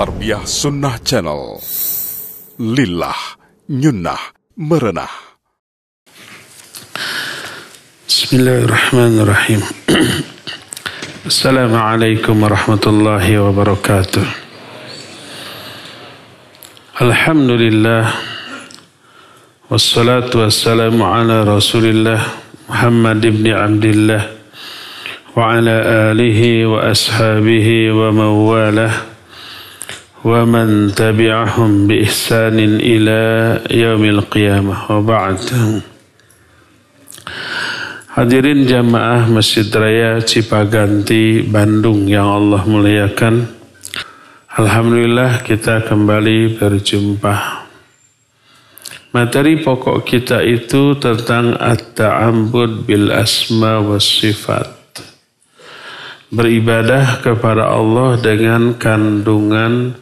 Tarbiyah Sunnah Channel. Lillah, nyunnah, merenah. Bismillahirrahmanirrahim. Assalamualaikum warahmatullahi wabarakatuh. Alhamdulillah. Wassalatu wassalamu ala rasulillah Muhammad ibn Abdullah wa ala alihi wa ashabihi wa mawalah wa bi ihsanin ila yaumil qiyamah wa ba'd. Hadirin jamaah Masjid Raya Cipaganti Bandung yang Allah muliakan. Alhamdulillah kita kembali berjumpa. Materi pokok kita itu tentang at-ta'abbud bil asma was sifat. Beribadah kepada Allah dengan kandungan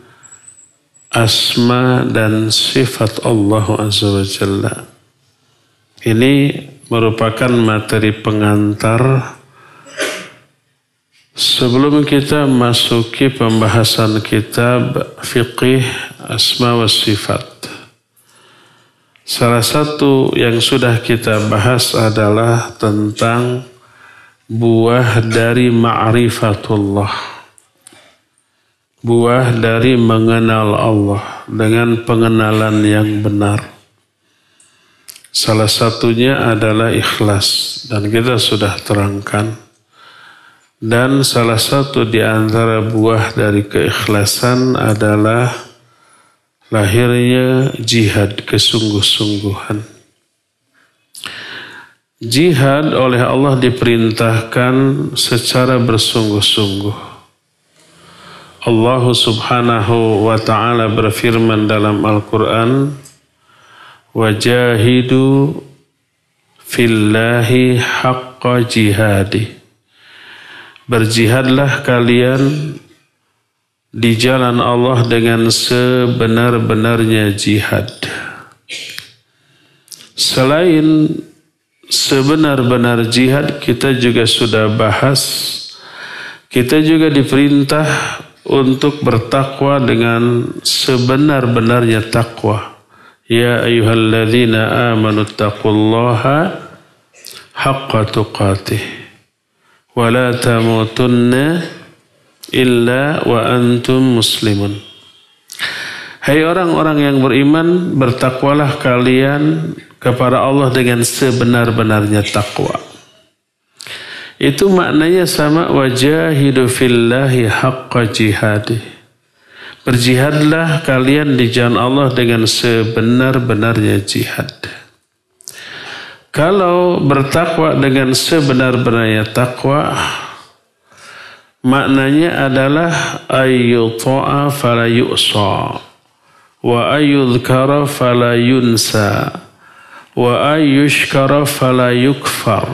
asma dan sifat Allah Azza wa Jalla. Ini merupakan materi pengantar sebelum kita masuki pembahasan kitab fiqih asma wa sifat. Salah satu yang sudah kita bahas adalah tentang buah dari ma'rifatullah. Buah dari mengenal Allah dengan pengenalan yang benar. Salah satunya adalah ikhlas dan kita sudah terangkan. Dan salah satu di antara buah dari keikhlasan adalah lahirnya jihad kesungguh-sungguhan. Jihad oleh Allah diperintahkan secara bersungguh-sungguh. Allah subhanahu wa ta'ala berfirman dalam Al-Quran, wajahidu fillahi haqqa jihadi. Berjihadlah kalian di jalan Allah dengan sebenar-benarnya jihad. Selain sebenar-benar jihad, kita juga sudah bahas, kita juga diperintah untuk bertakwa dengan sebenar-benarnya takwa. Ya ayyuhalladzina amanu taqullaha haqqa tuqatih wa la tamutunna illa wa antum muslimun. Hai orang-orang yang beriman, bertakwalah kalian kepada Allah dengan sebenar-benarnya takwa. Itu maknanya sama wajahidu fillahi haqqa jihadih. Berjihadlah kalian di jalan Allah dengan sebenar-benarnya jihad. Kalau bertakwa dengan sebenar-benarnya takwa, maknanya adalah ayyuta'a fala yu'sa wa ayyudhkara fala yunsa wa ayyushkara fala yukfar.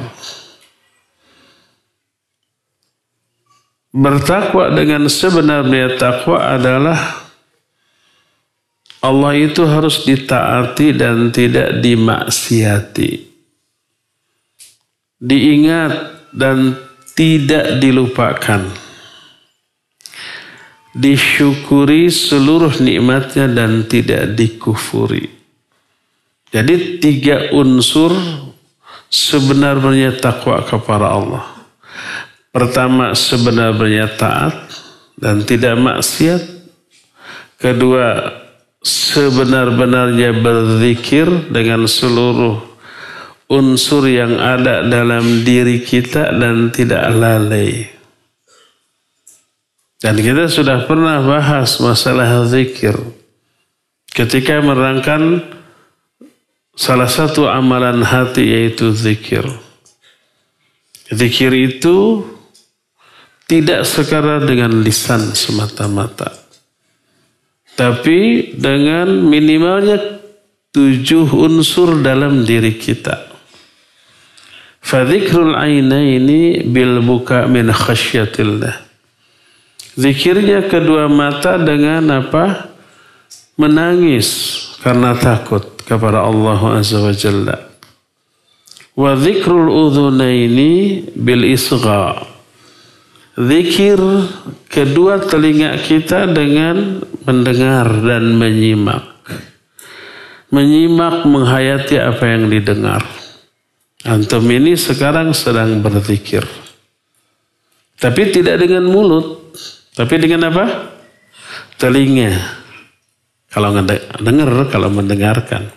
Bertakwa dengan sebenarnya takwa adalah Allah itu harus ditaati dan tidak dimaksiati. Diingat dan tidak dilupakan. Disyukuri seluruh nikmatnya dan tidak dikufuri. Jadi tiga unsur sebenarnya takwa kepada Allah. Pertama sebenarnya taat dan tidak maksiat. Kedua sebenar-benarnya berzikir dengan seluruh unsur yang ada dalam diri kita dan tidak lalai. Dan kita sudah pernah bahas masalah zikir. Ketika merangkan salah satu amalan hati yaitu zikir. Zikir itu tidak sekadar dengan lisan semata-mata. Tapi dengan minimalnya tujuh unsur dalam diri kita. Fadhikrul ini bil buka min khasyatillah. Zikirnya kedua mata dengan apa? Menangis karena takut kepada Allah Azza wa Jalla. Wa dzikrul udhunaini bil isgha Zikir kedua telinga kita dengan mendengar dan menyimak. Menyimak menghayati apa yang didengar. Antum ini sekarang sedang berzikir. Tapi tidak dengan mulut. Tapi dengan apa? Telinga. Kalau dengar, kalau mendengarkan.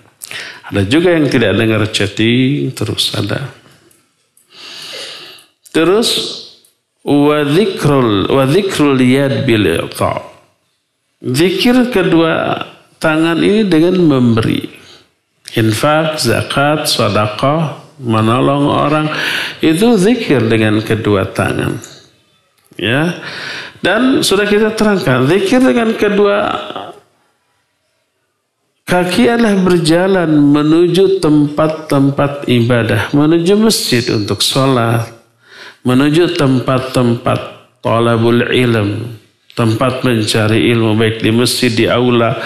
Ada juga yang tidak dengar chatting, terus ada. Terus wa dzikrul wa dzikrul yad bil Zikir kedua tangan ini dengan memberi. Infak, zakat, sedekah, menolong orang itu zikir dengan kedua tangan. Ya. Dan sudah kita terangkan, zikir dengan kedua kaki adalah berjalan menuju tempat-tempat ibadah, menuju masjid untuk sholat, menuju tempat-tempat talabul ilm, tempat mencari ilmu baik di masjid, di aula,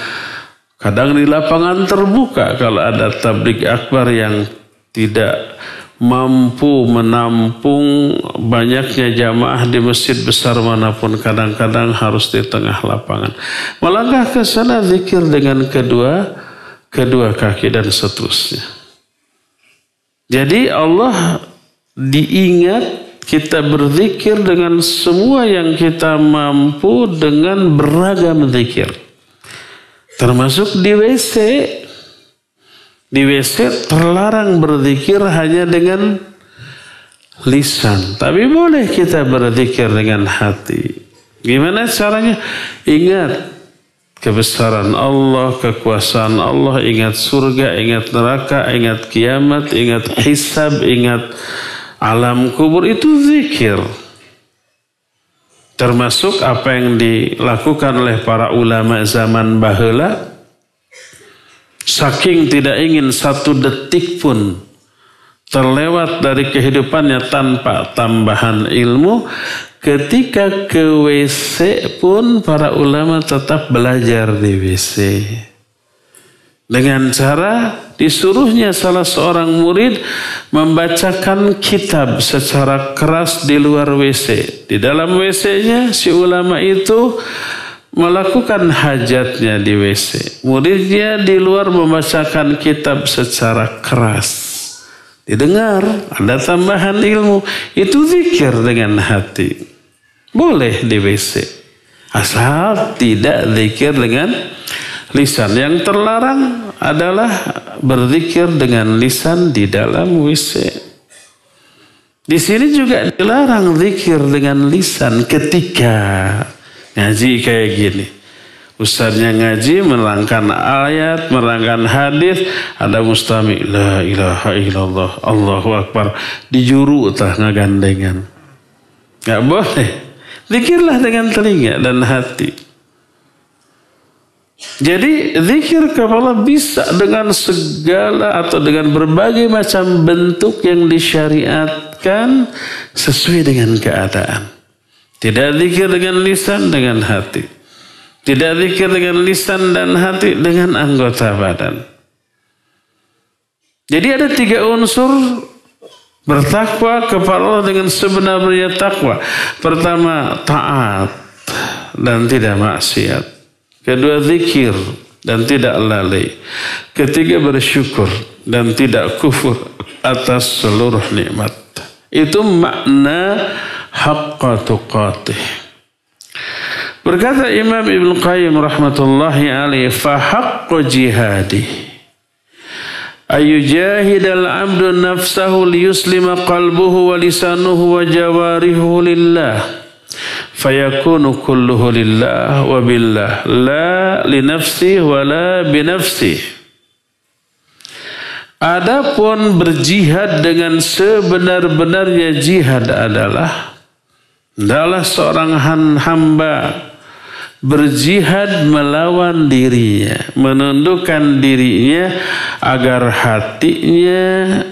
kadang di lapangan terbuka kalau ada tablik akbar yang tidak mampu menampung banyaknya jamaah di masjid besar mana pun kadang-kadang harus di tengah lapangan. Melangkah ke sana zikir dengan kedua kedua kaki dan seterusnya. Jadi Allah diingat kita berzikir dengan semua yang kita mampu dengan beragam zikir. Termasuk di WC. Di WC terlarang berzikir hanya dengan lisan. Tapi boleh kita berzikir dengan hati. Gimana caranya? Ingat kebesaran Allah, kekuasaan Allah, ingat surga, ingat neraka, ingat kiamat, ingat hisab, ingat alam kubur itu zikir. Termasuk apa yang dilakukan oleh para ulama zaman bahula. Saking tidak ingin satu detik pun terlewat dari kehidupannya tanpa tambahan ilmu. Ketika ke WC pun para ulama tetap belajar di WC. Dengan cara disuruhnya salah seorang murid membacakan kitab secara keras di luar WC. Di dalam WC-nya si ulama itu melakukan hajatnya di WC. Muridnya di luar membacakan kitab secara keras. Didengar, ada tambahan ilmu. Itu zikir dengan hati. Boleh di WC. Asal tidak zikir dengan lisan. Yang terlarang adalah berzikir dengan lisan di dalam WC. Di sini juga dilarang zikir dengan lisan ketika ngaji kayak gini. Ustaznya ngaji menerangkan ayat, menerangkan hadis, ada mustami la ilaha illallah, Allahu akbar, dijuru tah ngagandengan. Gak boleh. Zikirlah dengan telinga dan hati. Jadi zikir kepada bisa dengan segala atau dengan berbagai macam bentuk yang disyariatkan sesuai dengan keadaan. Tidak zikir dengan lisan dengan hati. Tidak zikir dengan lisan dan hati dengan anggota badan. Jadi ada tiga unsur bertakwa kepada Allah dengan sebenarnya takwa. Pertama taat dan tidak maksiat. Kedua zikir dan tidak lalai. Ketiga bersyukur dan tidak kufur atas seluruh nikmat. Itu makna haqqa tuqatih. Berkata Imam Ibn Qayyim rahmatullahi alaih, haqqu jihadi ayujahid al-abdu nafsahu liyuslima qalbuhu wa lisanuhu wa jawarihu lillah fayakunu kulluhu lillah wa billah. La li nafsi wa la binafsi Adapun berjihad dengan sebenar-benarnya jihad adalah adalah seorang hamba berjihad melawan dirinya, menundukkan dirinya agar hatinya,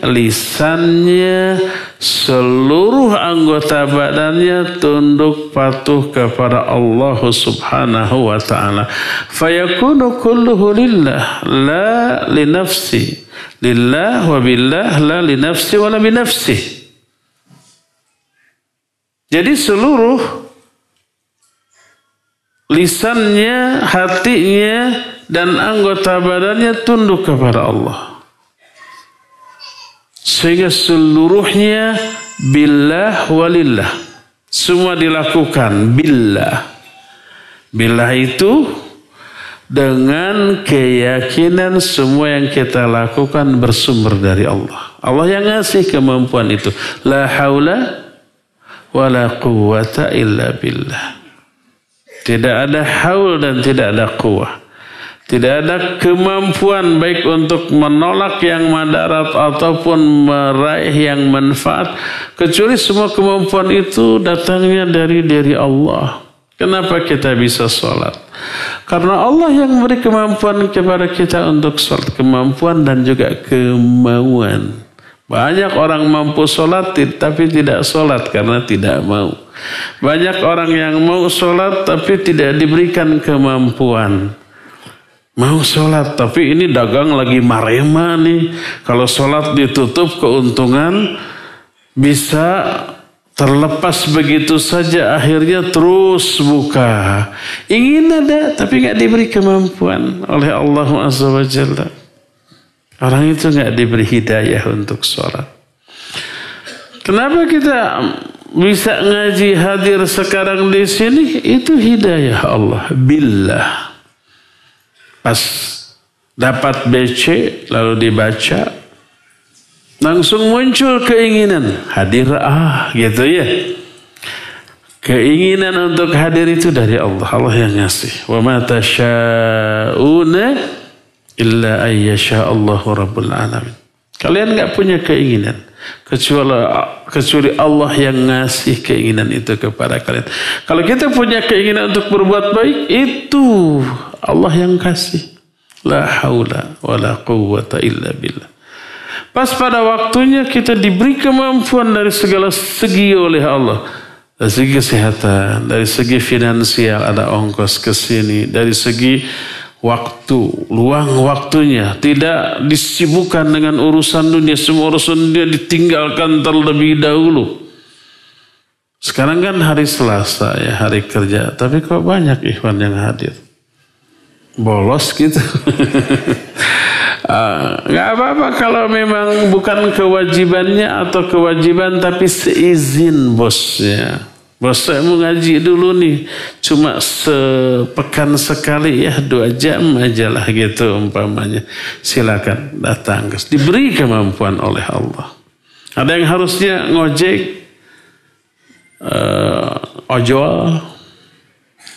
lisannya, seluruh anggota badannya tunduk patuh kepada Allah Subhanahu wa taala. Fayakunu kulluhu lillah la li nafsi. Lillah wa billah la li nafsi wa la bi nafsi. Jadi seluruh lisannya, hatinya, dan anggota badannya tunduk kepada Allah. Sehingga seluruhnya billah walillah. Semua dilakukan billah. Billah itu dengan keyakinan semua yang kita lakukan bersumber dari Allah. Allah yang ngasih kemampuan itu. La haula wa quwata illa billah. Tidak ada haul dan tidak ada kuah. Tidak ada kemampuan baik untuk menolak yang madarat ataupun meraih yang manfaat. Kecuali semua kemampuan itu datangnya dari dari Allah. Kenapa kita bisa sholat? Karena Allah yang memberi kemampuan kepada kita untuk sholat. Kemampuan dan juga kemauan. Banyak orang mampu sholat tapi tidak sholat karena tidak mau. Banyak orang yang mau sholat tapi tidak diberikan kemampuan. Mau sholat tapi ini dagang lagi marema nih. Kalau sholat ditutup keuntungan bisa Terlepas begitu saja akhirnya terus buka. Ingin ada tapi nggak diberi kemampuan oleh Allah Azza. Orang itu nggak diberi hidayah untuk sholat. Kenapa kita bisa ngaji hadir sekarang di sini? Itu hidayah Allah. Billah. Pas dapat BC lalu dibaca Langsung muncul keinginan hadir ah gitu ya. Keinginan untuk hadir itu dari Allah. Allah yang ngasih. Wa ma tasyauna illa ayyasha Allahu rabbul alamin. Kalian nggak punya keinginan kecuali kecuali Allah yang ngasih keinginan itu kepada kalian. Kalau kita punya keinginan untuk berbuat baik itu Allah yang kasih. La haula wala quwwata illa billah. Pas pada waktunya kita diberi kemampuan dari segala segi oleh Allah. Dari segi kesehatan, dari segi finansial ada ongkos ke sini, dari segi waktu, luang waktunya, tidak disibukkan dengan urusan dunia, semua urusan dunia ditinggalkan terlebih dahulu. Sekarang kan hari Selasa ya, hari kerja, tapi kok banyak ikhwan yang hadir. Bolos gitu. Ah, nggak uh, apa-apa kalau memang bukan kewajibannya atau kewajiban tapi seizin bosnya. Bos saya mau ngaji dulu nih, cuma sepekan sekali ya dua jam aja lah gitu umpamanya. Silakan datang, diberi kemampuan oleh Allah. Ada yang harusnya ngojek, uh, ojol,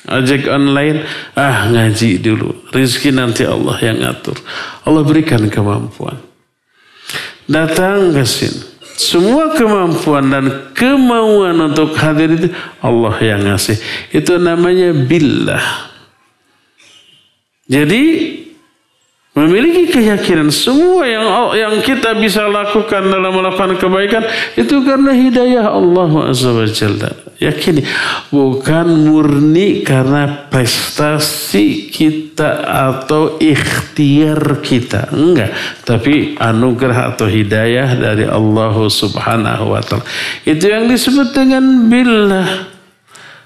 Ajak online, ah ngaji dulu. Rizki nanti Allah yang ngatur. Allah berikan kemampuan. Datang ke sini. Semua kemampuan dan kemauan untuk hadir itu Allah yang ngasih. Itu namanya billah. Jadi memiliki keyakinan semua yang yang kita bisa lakukan dalam melakukan kebaikan itu karena hidayah Allah Azza wa Jalla. Yakin bukan murni karena prestasi kita atau ikhtiar kita. Enggak, tapi anugerah atau hidayah dari Allah Subhanahu wa taala. Itu yang disebut dengan billah.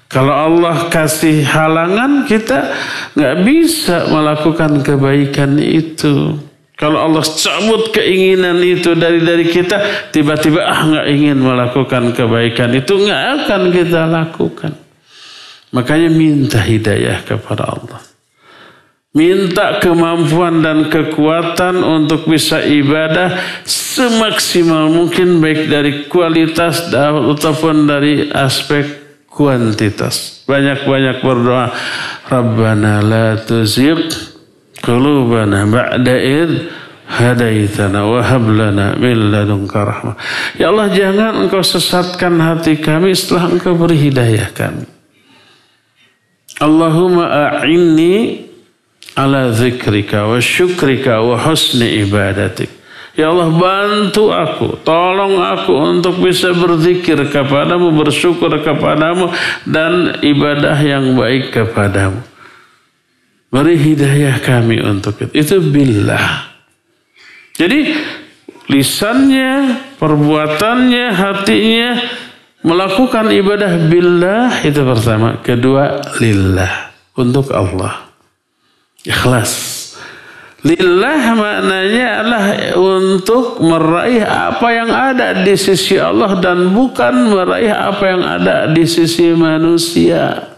Kalau Allah kasih halangan kita nggak bisa melakukan kebaikan itu. Kalau Allah cabut keinginan itu dari dari kita, tiba-tiba ah nggak ingin melakukan kebaikan itu nggak akan kita lakukan. Makanya minta hidayah kepada Allah. Minta kemampuan dan kekuatan untuk bisa ibadah semaksimal mungkin baik dari kualitas ataupun dari aspek kuantitas. Banyak-banyak berdoa. Rabbana la tuzigh qulubana ba'da id hadaitana wa hab lana min ladunka rahmah. Ya Allah jangan engkau sesatkan hati kami setelah engkau beri hidayah kami. Allahumma a'inni ala zikrika wa syukrika wa husni ibadatik. Ya Allah bantu aku, tolong aku untuk bisa berzikir kepadamu, bersyukur kepadamu dan ibadah yang baik kepadamu. Beri hidayah kami untuk itu. Itu billah. Jadi lisannya, perbuatannya, hatinya Melakukan ibadah billah itu pertama. Kedua, lillah. Untuk Allah. Ikhlas. Lillah maknanya adalah untuk meraih apa yang ada di sisi Allah dan bukan meraih apa yang ada di sisi manusia.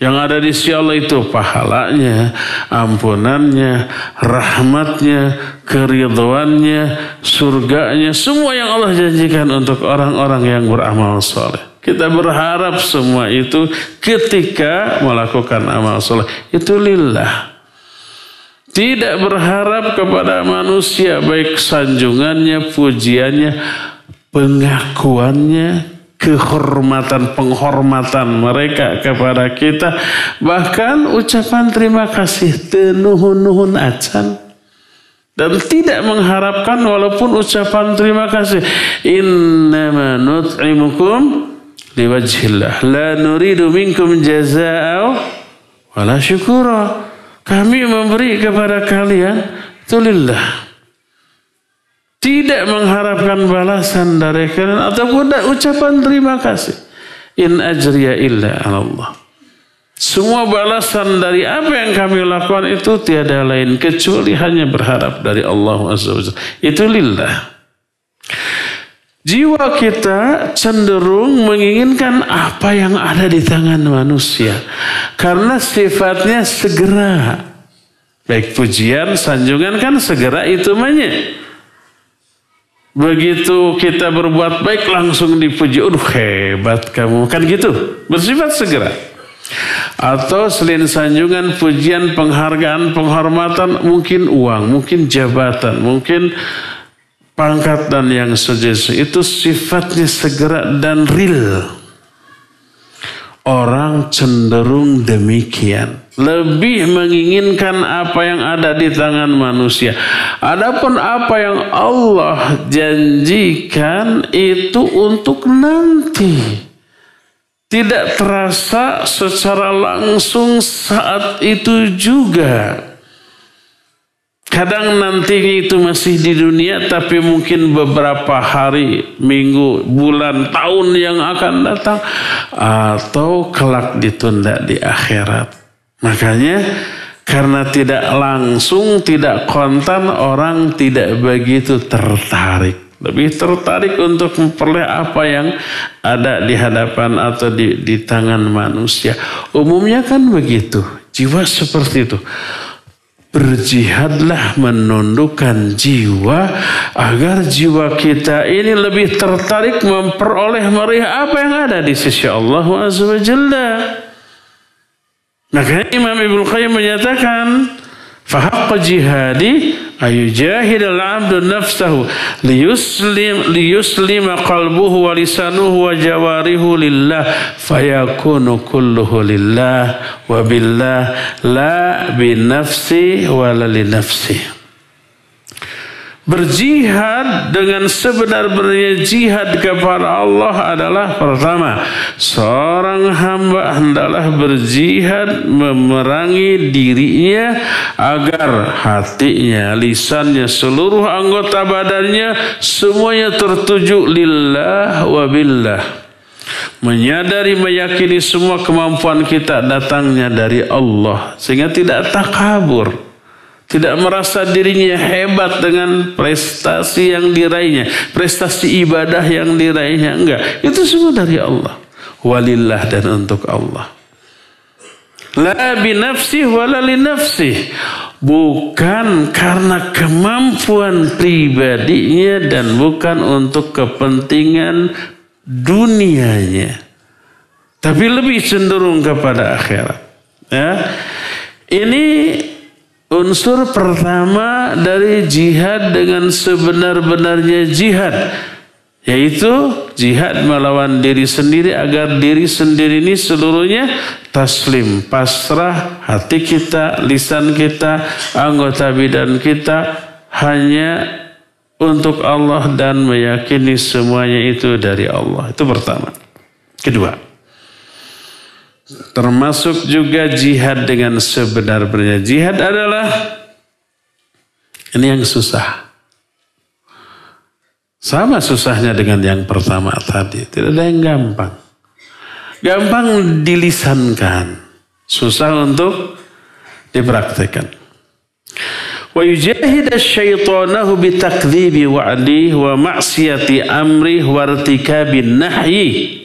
Yang ada di sisi Allah itu pahalanya, ampunannya, rahmatnya, keridhoannya, surganya, semua yang Allah janjikan untuk orang-orang yang beramal soleh. Kita berharap semua itu ketika melakukan amal soleh. Itu lillah. Tidak berharap kepada manusia baik sanjungannya, pujiannya, pengakuannya, kehormatan penghormatan mereka kepada kita. Bahkan ucapan terima kasih tenuhun-nuhun acan. Dan tidak mengharapkan walaupun ucapan terima kasih. Innama nut'imukum liwajhillah. La nuridu minkum jazaa'u wala syukura kami memberi kepada kalian itu lillah. Tidak mengharapkan balasan dari kalian ataupun ucapan terima kasih. In ajriya illa Allah. Semua balasan dari apa yang kami lakukan itu tiada lain kecuali hanya berharap dari Allah Azza Itu lillah. Jiwa kita cenderung menginginkan apa yang ada di tangan manusia. Karena sifatnya segera. Baik pujian, sanjungan kan segera itu banyak. Begitu kita berbuat baik langsung dipuji. Aduh hebat kamu. Kan gitu. Bersifat segera. Atau selain sanjungan, pujian, penghargaan, penghormatan, mungkin uang, mungkin jabatan, mungkin pangkat dan yang sejenis itu sifatnya segera dan real. Orang cenderung demikian. Lebih menginginkan apa yang ada di tangan manusia. Adapun apa yang Allah janjikan itu untuk nanti. Tidak terasa secara langsung saat itu juga. Kadang nantinya itu masih di dunia tapi mungkin beberapa hari, minggu, bulan, tahun yang akan datang atau kelak ditunda di akhirat. Makanya karena tidak langsung, tidak kontan orang tidak begitu tertarik. Lebih tertarik untuk memperoleh apa yang ada di hadapan atau di, di tangan manusia. Umumnya kan begitu. Jiwa seperti itu berjihadlah menundukkan jiwa agar jiwa kita ini lebih tertarik memperoleh meraih apa yang ada di sisi Allah Azza wa Jalla. Maka Imam Ibnu Qayyim menyatakan Fahaqqa jihadi ayujahid al-abdu nafsahu liyuslim liyuslima qalbuhu wa lisanuhu wa jawarihu lillah fayakunu kulluhu lillah wa billah la bi nafsi wa la li nafsi Berjihad dengan sebenar-benarnya jihad kepada Allah adalah pertama, seorang hamba hendaklah berjihad memerangi dirinya agar hatinya, lisannya, seluruh anggota badannya semuanya tertuju lillah wa billah. Menyadari meyakini semua kemampuan kita datangnya dari Allah sehingga tidak takabur. Tidak merasa dirinya hebat dengan prestasi yang diraihnya. Prestasi ibadah yang diraihnya. Enggak. Itu semua dari Allah. Walillah dan untuk Allah. La binafsi wala nafsi. Bukan karena kemampuan pribadinya dan bukan untuk kepentingan dunianya. Tapi lebih cenderung kepada akhirat. Ya. Ini Unsur pertama dari jihad dengan sebenar-benarnya jihad yaitu jihad melawan diri sendiri agar diri sendiri ini seluruhnya taslim, pasrah hati kita, lisan kita, anggota bidan kita hanya untuk Allah dan meyakini semuanya itu dari Allah. Itu pertama. Kedua, Termasuk juga jihad dengan sebenar-benarnya. Jihad adalah ini yang susah. Sama susahnya dengan yang pertama tadi. Tidak ada yang gampang. Gampang dilisankan. Susah untuk dipraktekkan. Wa yujahid syaitanahu bitakdzibi wa'dih wa ma'siyati amrih wa irtikabin nahyi.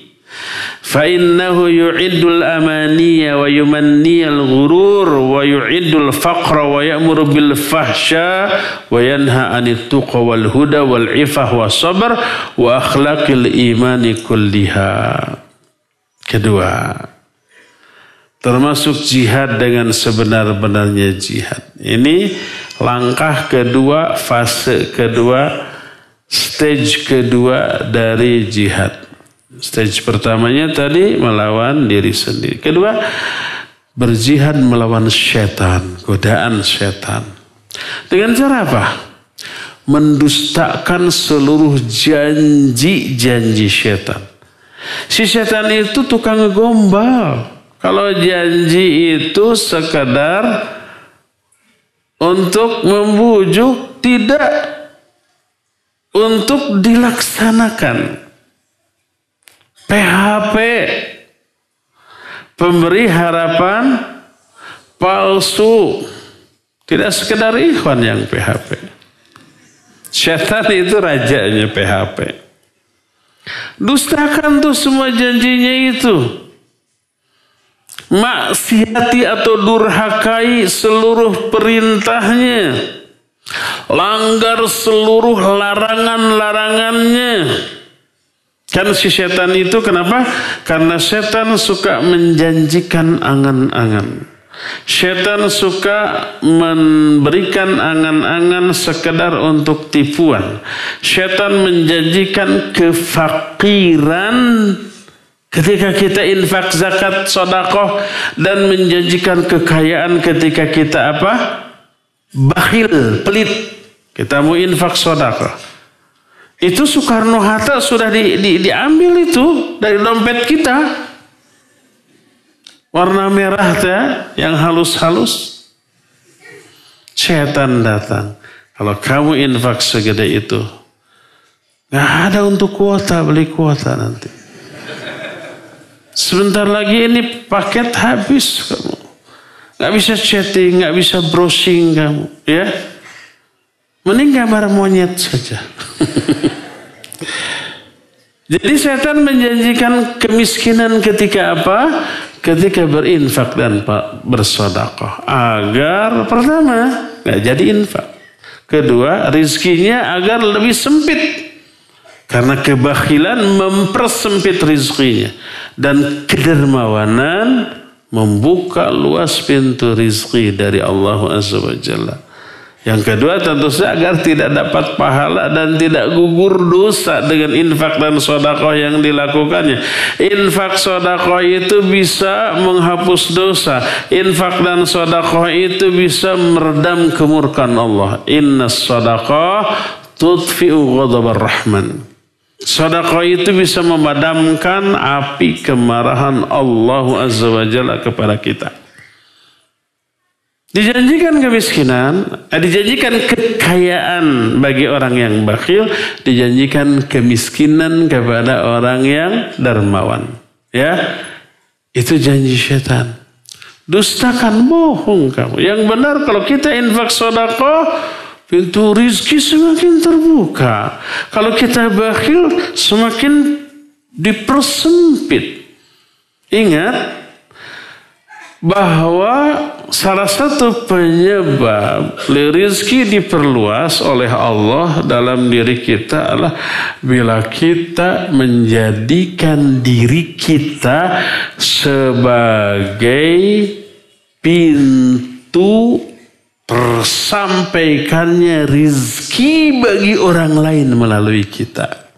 فإنه يعد الأماني ويمني الغرور ويعد الفقر ويأمر بالفحشاء وينهى عن التقى والهدى والعفة والصبر وأخلاق الإيمان كلها kedua termasuk jihad dengan sebenar-benarnya jihad ini langkah kedua fase kedua stage kedua dari jihad Stage pertamanya tadi melawan diri sendiri. Kedua, berjihad melawan setan, godaan setan. Dengan cara apa? Mendustakan seluruh janji-janji setan. Si setan itu tukang gombal. Kalau janji itu sekadar untuk membujuk, tidak untuk dilaksanakan. PHP pemberi harapan palsu. Tidak sekedar ikhwan yang PHP setan itu rajanya PHP dustakan tuh semua janjinya itu. Maksiati atau durhakai seluruh perintahnya. Langgar seluruh larangan-larangannya Kan si setan itu kenapa? Karena setan suka menjanjikan angan-angan. Setan suka memberikan angan-angan sekedar untuk tipuan. Setan menjanjikan kefakiran ketika kita infak zakat sodakoh dan menjanjikan kekayaan ketika kita apa? Bakhil, pelit. Kita mau infak sodakoh. Itu Soekarno Hatta sudah di, di, diambil itu dari dompet kita. Warna merah ya, yang halus-halus. Setan datang. Kalau kamu infak segede itu. Nggak ada untuk kuota, beli kuota nanti. Sebentar lagi ini paket habis kamu. Nggak bisa chatting, nggak bisa browsing kamu. Ya, Mending gambar monyet saja. Jadi setan menjanjikan kemiskinan ketika apa? Ketika berinfak dan bersodakoh. Agar pertama, nggak jadi infak. Kedua, rizkinya agar lebih sempit. Karena kebakhilan mempersempit rizkinya. Dan kedermawanan membuka luas pintu rizki dari Allah Azza wa Jalla. Yang kedua tentu saja agar tidak dapat pahala dan tidak gugur dosa dengan infak dan sodakoh yang dilakukannya. Infak sodakoh itu bisa menghapus dosa. Infak dan sodakoh itu bisa meredam kemurkan Allah. Inna sodakoh tudfi'u ghadabar rahman. Sodakoh itu bisa memadamkan api kemarahan Allah Azza wa Jalla kepada kita. Dijanjikan kemiskinan, eh, dijanjikan kekayaan bagi orang yang bakhil, dijanjikan kemiskinan kepada orang yang dermawan. Ya, itu janji setan. Dustakan bohong kamu. Yang benar kalau kita infak sodako, pintu rizki semakin terbuka. Kalau kita bakhil, semakin dipersempit. Ingat, bahwa salah satu penyebab rezeki diperluas oleh Allah dalam diri kita adalah bila kita menjadikan diri kita sebagai pintu tersampaikannya rizki bagi orang lain melalui kita.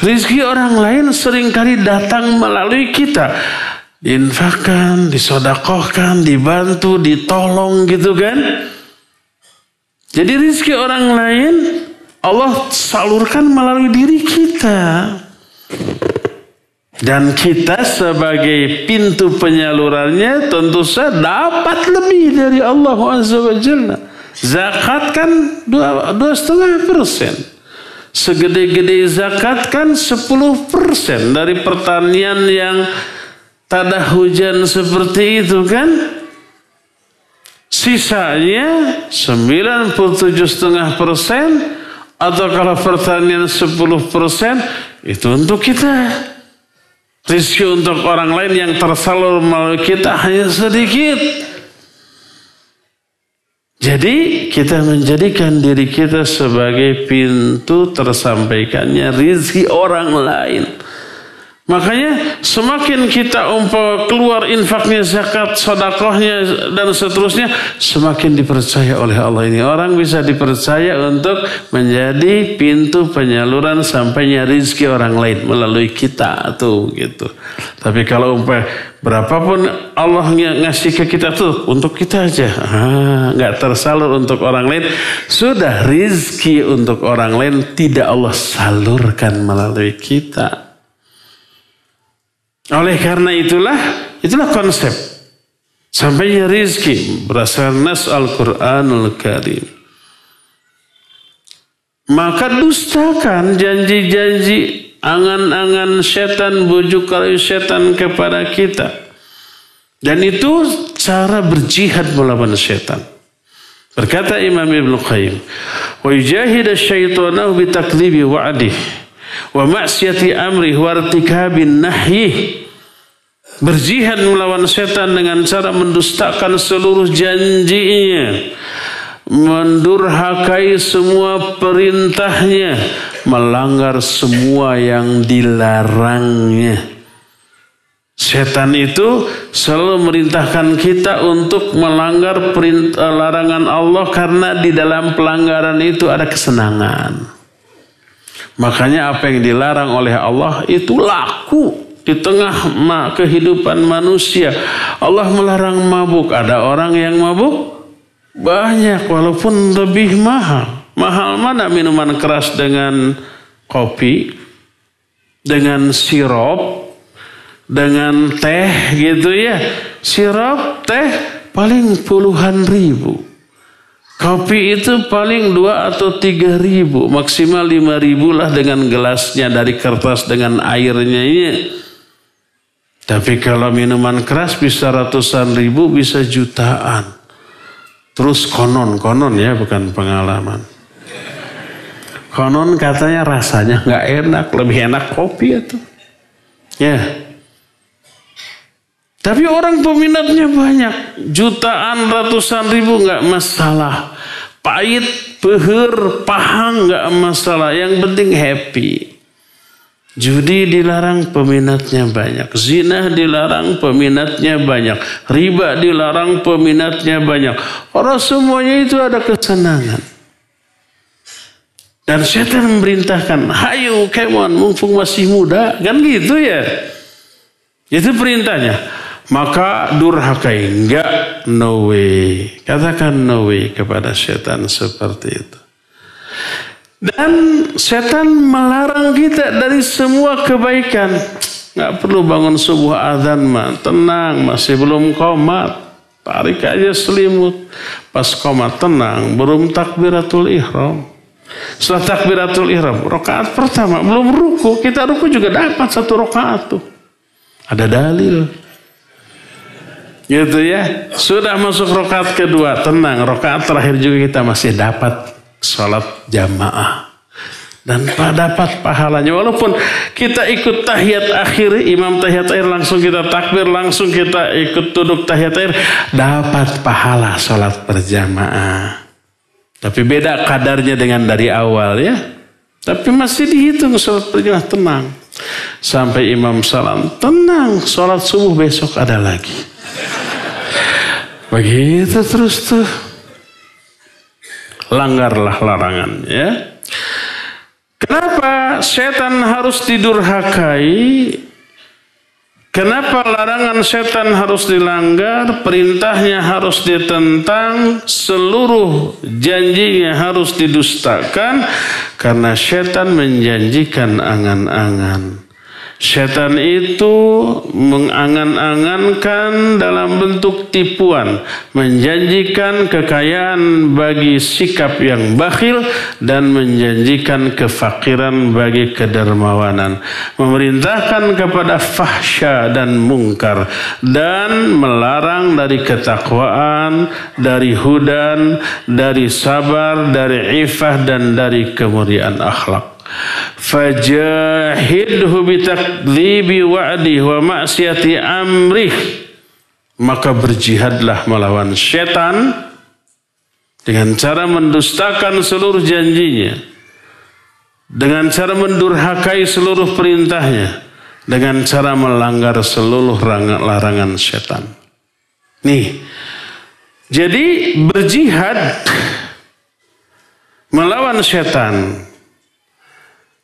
Rizki orang lain sering kali datang melalui kita diinfakkan, disodakohkan, dibantu, ditolong gitu kan. Jadi rizki orang lain Allah salurkan melalui diri kita. Dan kita sebagai pintu penyalurannya tentu saja dapat lebih dari Allah Jalla. Zakat kan dua, dua setengah persen. Segede-gede zakat kan 10 persen dari pertanian yang tak ada hujan seperti itu kan. Sisanya 97,5 persen atau kalau pertanian 10 persen itu untuk kita. Rizki untuk orang lain yang tersalur melalui kita hanya sedikit. Jadi kita menjadikan diri kita sebagai pintu tersampaikannya rizki orang lain. Makanya semakin kita umpah keluar infaknya, zakat, sodakohnya dan seterusnya, semakin dipercaya oleh Allah ini. Orang bisa dipercaya untuk menjadi pintu penyaluran sampainya rizki orang lain melalui kita tuh gitu. Tapi kalau umpah berapapun Allah ngasih ke kita tuh untuk kita aja, ah, nggak tersalur untuk orang lain. Sudah rizki untuk orang lain tidak Allah salurkan melalui kita. Oleh karena itulah, itulah konsep. Sampainya rizki berdasarkan nas Al-Quranul Karim. Maka dustakan janji-janji angan-angan setan, bujuk rayu setan kepada kita. Dan itu cara berjihad melawan setan. Berkata Imam Ibn Qayyim, "Wa yujahid asyaitanahu bitakdzibi wa'dih wa maksiati amri wa irtikabin nahyi." Berjihad melawan setan dengan cara mendustakan seluruh janjinya. Mendurhakai semua perintahnya. Melanggar semua yang dilarangnya. Setan itu selalu merintahkan kita untuk melanggar perintah larangan Allah karena di dalam pelanggaran itu ada kesenangan. Makanya apa yang dilarang oleh Allah itu laku di tengah kehidupan manusia. Allah melarang mabuk. Ada orang yang mabuk banyak walaupun lebih mahal. Mahal mana minuman keras dengan kopi, dengan sirup, dengan teh gitu ya. Sirup, teh paling puluhan ribu. Kopi itu paling dua atau tiga ribu, maksimal lima ribu lah dengan gelasnya dari kertas dengan airnya ini. Tapi kalau minuman keras bisa ratusan ribu, bisa jutaan. Terus konon, konon ya bukan pengalaman. Konon katanya rasanya nggak enak, lebih enak kopi itu. Ya. Tapi orang peminatnya banyak, jutaan, ratusan ribu nggak masalah. Pahit, pehur, pahang nggak masalah. Yang penting happy. Judi dilarang peminatnya banyak. Zina dilarang peminatnya banyak. Riba dilarang peminatnya banyak. Orang semuanya itu ada kesenangan. Dan setan memerintahkan, hayu kemon mumpung masih muda. Kan gitu ya. Itu perintahnya. Maka durhakai. Enggak, no way. Katakan no way kepada setan seperti itu. Dan setan melarang kita dari semua kebaikan. Nggak perlu bangun sebuah azan mah. Tenang, masih belum komat. Tarik aja selimut. Pas komat tenang, belum takbiratul ihram. Setelah takbiratul ihram, rokaat pertama belum ruku. Kita ruku juga dapat satu rokaat tuh. Ada dalil. Gitu ya. Sudah masuk rokaat kedua, tenang. Rokaat terakhir juga kita masih dapat sholat jamaah. Dan dapat pahalanya. Walaupun kita ikut tahiyat akhir imam tahiyat akhir langsung kita takbir langsung kita ikut duduk tahiyat akhir dapat pahala sholat berjamaah. Tapi beda kadarnya dengan dari awal ya. Tapi masih dihitung sholat berjamaah. Tenang. Sampai imam salam tenang sholat subuh besok ada lagi begitu terus tuh langgarlah larangan ya. Kenapa setan harus didurhakai? Kenapa larangan setan harus dilanggar, perintahnya harus ditentang, seluruh janjinya harus didustakan karena setan menjanjikan angan-angan. Setan itu mengangan-angankan dalam bentuk tipuan, menjanjikan kekayaan bagi sikap yang bakhil dan menjanjikan kefakiran bagi kedermawanan, memerintahkan kepada fahsya dan mungkar dan melarang dari ketakwaan, dari hudan, dari sabar, dari ifah dan dari kemuliaan akhlak fajahidhu bitakdzibi wa'di wa maksiati amrih maka berjihadlah melawan setan dengan cara mendustakan seluruh janjinya dengan cara mendurhakai seluruh perintahnya dengan cara melanggar seluruh larangan setan. Nih jadi berjihad melawan setan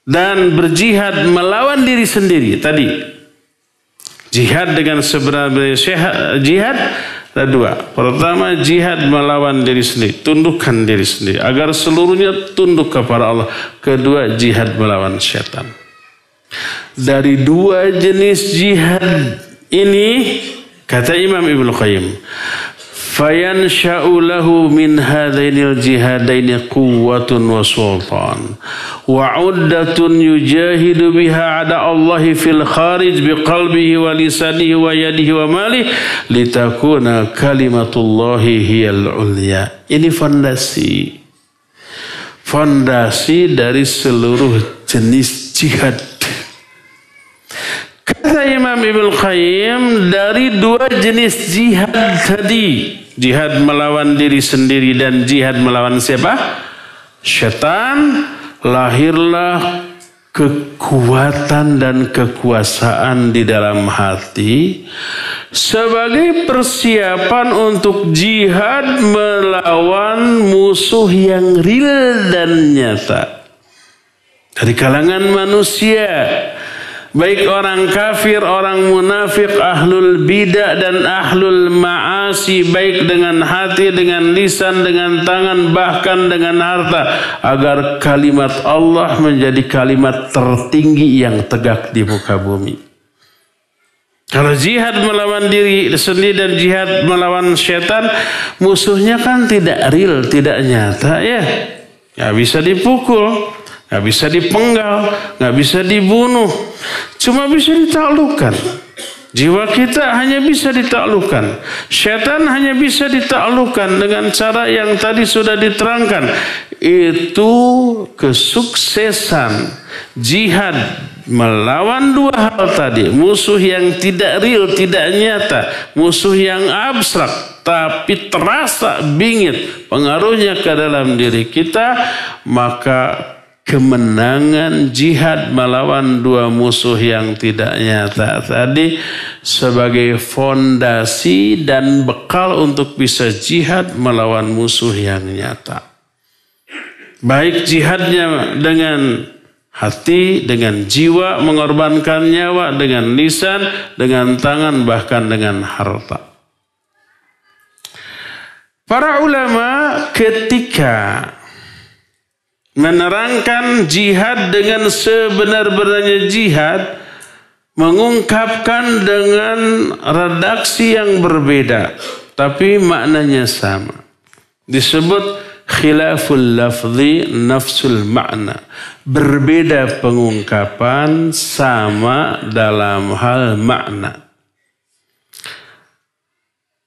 dan berjihad melawan diri sendiri. Tadi. Jihad dengan sebenarnya jihad ada dua. Pertama jihad melawan diri sendiri tundukkan diri sendiri agar seluruhnya tunduk kepada Allah. Kedua jihad melawan syaitan. Dari dua jenis jihad ini kata Imam Ibnu Qayyim fayansha'u lahu min hadainil jihadaini quwwatun wa sultan wa uddatun yujahidu biha ada Allah fil kharij biqalbihi wa lisanihi wa yadihi wa malih litakuna kalimatullahi hiyal ulya ini fondasi. Fondasi dari seluruh jenis jihad Imam Ibn Qayyim dari dua jenis jihad tadi. Jihad melawan diri sendiri dan jihad melawan siapa? Syaitan. Lahirlah kekuatan dan kekuasaan di dalam hati. Sebagai persiapan untuk jihad melawan musuh yang real dan nyata. Dari kalangan manusia Baik orang kafir, orang munafik, ahlul bidah dan ahlul ma'asi baik dengan hati, dengan lisan, dengan tangan, bahkan dengan harta agar kalimat Allah menjadi kalimat tertinggi yang tegak di muka bumi. Kalau jihad melawan diri sendiri dan jihad melawan setan, musuhnya kan tidak real, tidak nyata ya. Ya bisa dipukul, nggak bisa dipenggal, nggak bisa dibunuh, cuma bisa ditaklukkan. Jiwa kita hanya bisa ditaklukkan. Setan hanya bisa ditaklukkan dengan cara yang tadi sudah diterangkan. Itu kesuksesan jihad melawan dua hal tadi. Musuh yang tidak real, tidak nyata. Musuh yang abstrak tapi terasa bingit pengaruhnya ke dalam diri kita. Maka kemenangan jihad melawan dua musuh yang tidak nyata tadi sebagai fondasi dan bekal untuk bisa jihad melawan musuh yang nyata. Baik jihadnya dengan hati, dengan jiwa, mengorbankan nyawa, dengan lisan, dengan tangan, bahkan dengan harta. Para ulama ketika menerangkan jihad dengan sebenar-benarnya jihad mengungkapkan dengan redaksi yang berbeda tapi maknanya sama. Disebut khilaful lafzi nafsul makna. Berbeda pengungkapan sama dalam hal makna.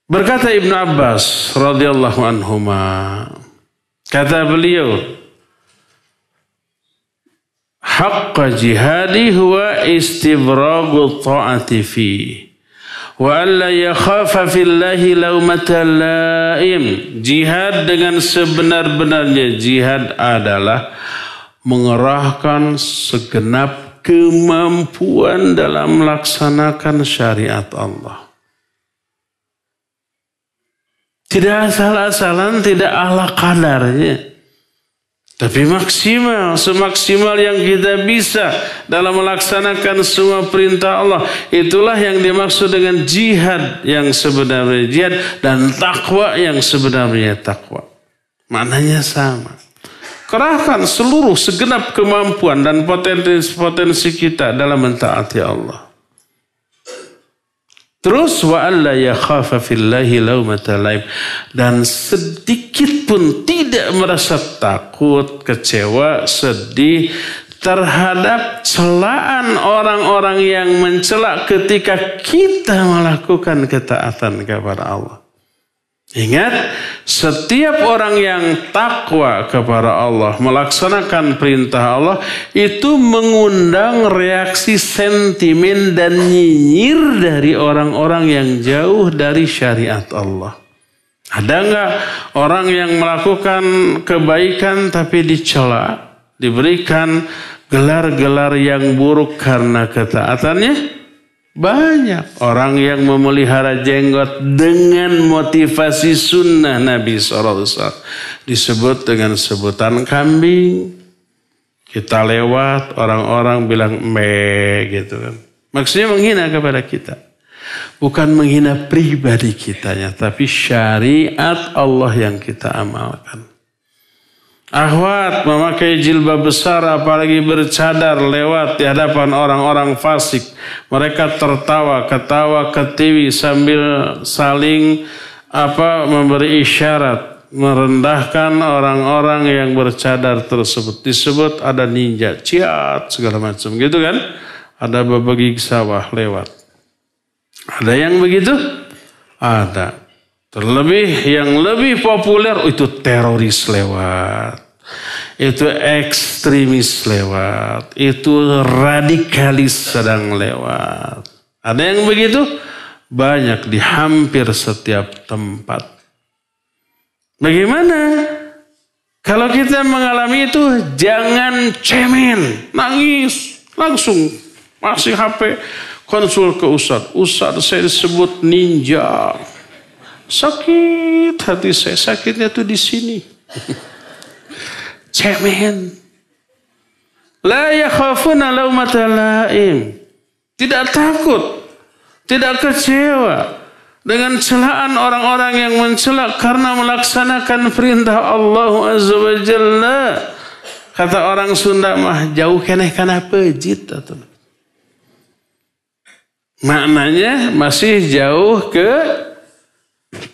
Berkata Ibnu Abbas radhiyallahu anhuma kata beliau haqqa jihadi huwa istibragu ta'ati fi wa alla yakhafa fillahi laumata laim jihad dengan sebenar-benarnya jihad adalah mengerahkan segenap kemampuan dalam melaksanakan syariat Allah. Tidak asal-asalan tidak ala kadarnya tapi maksimal, semaksimal yang kita bisa dalam melaksanakan semua perintah Allah. Itulah yang dimaksud dengan jihad yang sebenarnya jihad dan takwa yang sebenarnya takwa. Maknanya sama. Kerahkan seluruh segenap kemampuan dan potensi-potensi kita dalam mentaati Allah. Terus wa alla yakhafa fillahi laumata laim dan sedikit pun tidak merasa takut, kecewa, sedih terhadap celaan orang-orang yang mencela ketika kita melakukan ketaatan kepada Allah. Ingat, setiap orang yang takwa kepada Allah, melaksanakan perintah Allah, itu mengundang reaksi sentimen dan nyinyir dari orang-orang yang jauh dari syariat Allah. Ada nggak orang yang melakukan kebaikan tapi dicela, diberikan gelar-gelar yang buruk karena ketaatannya? Banyak orang yang memelihara jenggot dengan motivasi sunnah Nabi SAW. Disebut dengan sebutan kambing. Kita lewat, orang-orang bilang me gitu kan. Maksudnya menghina kepada kita. Bukan menghina pribadi kitanya, tapi syariat Allah yang kita amalkan. Ahwat memakai jilbab besar apalagi bercadar lewat di hadapan orang-orang fasik. Mereka tertawa, ketawa, ketiwi sambil saling apa memberi isyarat merendahkan orang-orang yang bercadar tersebut. Disebut ada ninja, ciat segala macam gitu kan. Ada berbagi sawah lewat. Ada yang begitu? Ada. Terlebih yang lebih populer itu teroris lewat. Itu ekstremis lewat. Itu radikalis sedang lewat. Ada yang begitu? Banyak di hampir setiap tempat. Bagaimana? Kalau kita mengalami itu jangan cemen, nangis, langsung masih HP konsul ke Ustadz. Ustadz saya disebut ninja. Sakit hati saya, sakitnya tuh di sini. Cemen. La yakhafuna laumata laim. Tidak takut, tidak kecewa dengan celaan orang-orang yang mencela karena melaksanakan perintah Allah Azza wa Jalla. Kata orang Sunda mah jauh keneh kana pejit atau Maknanya masih jauh ke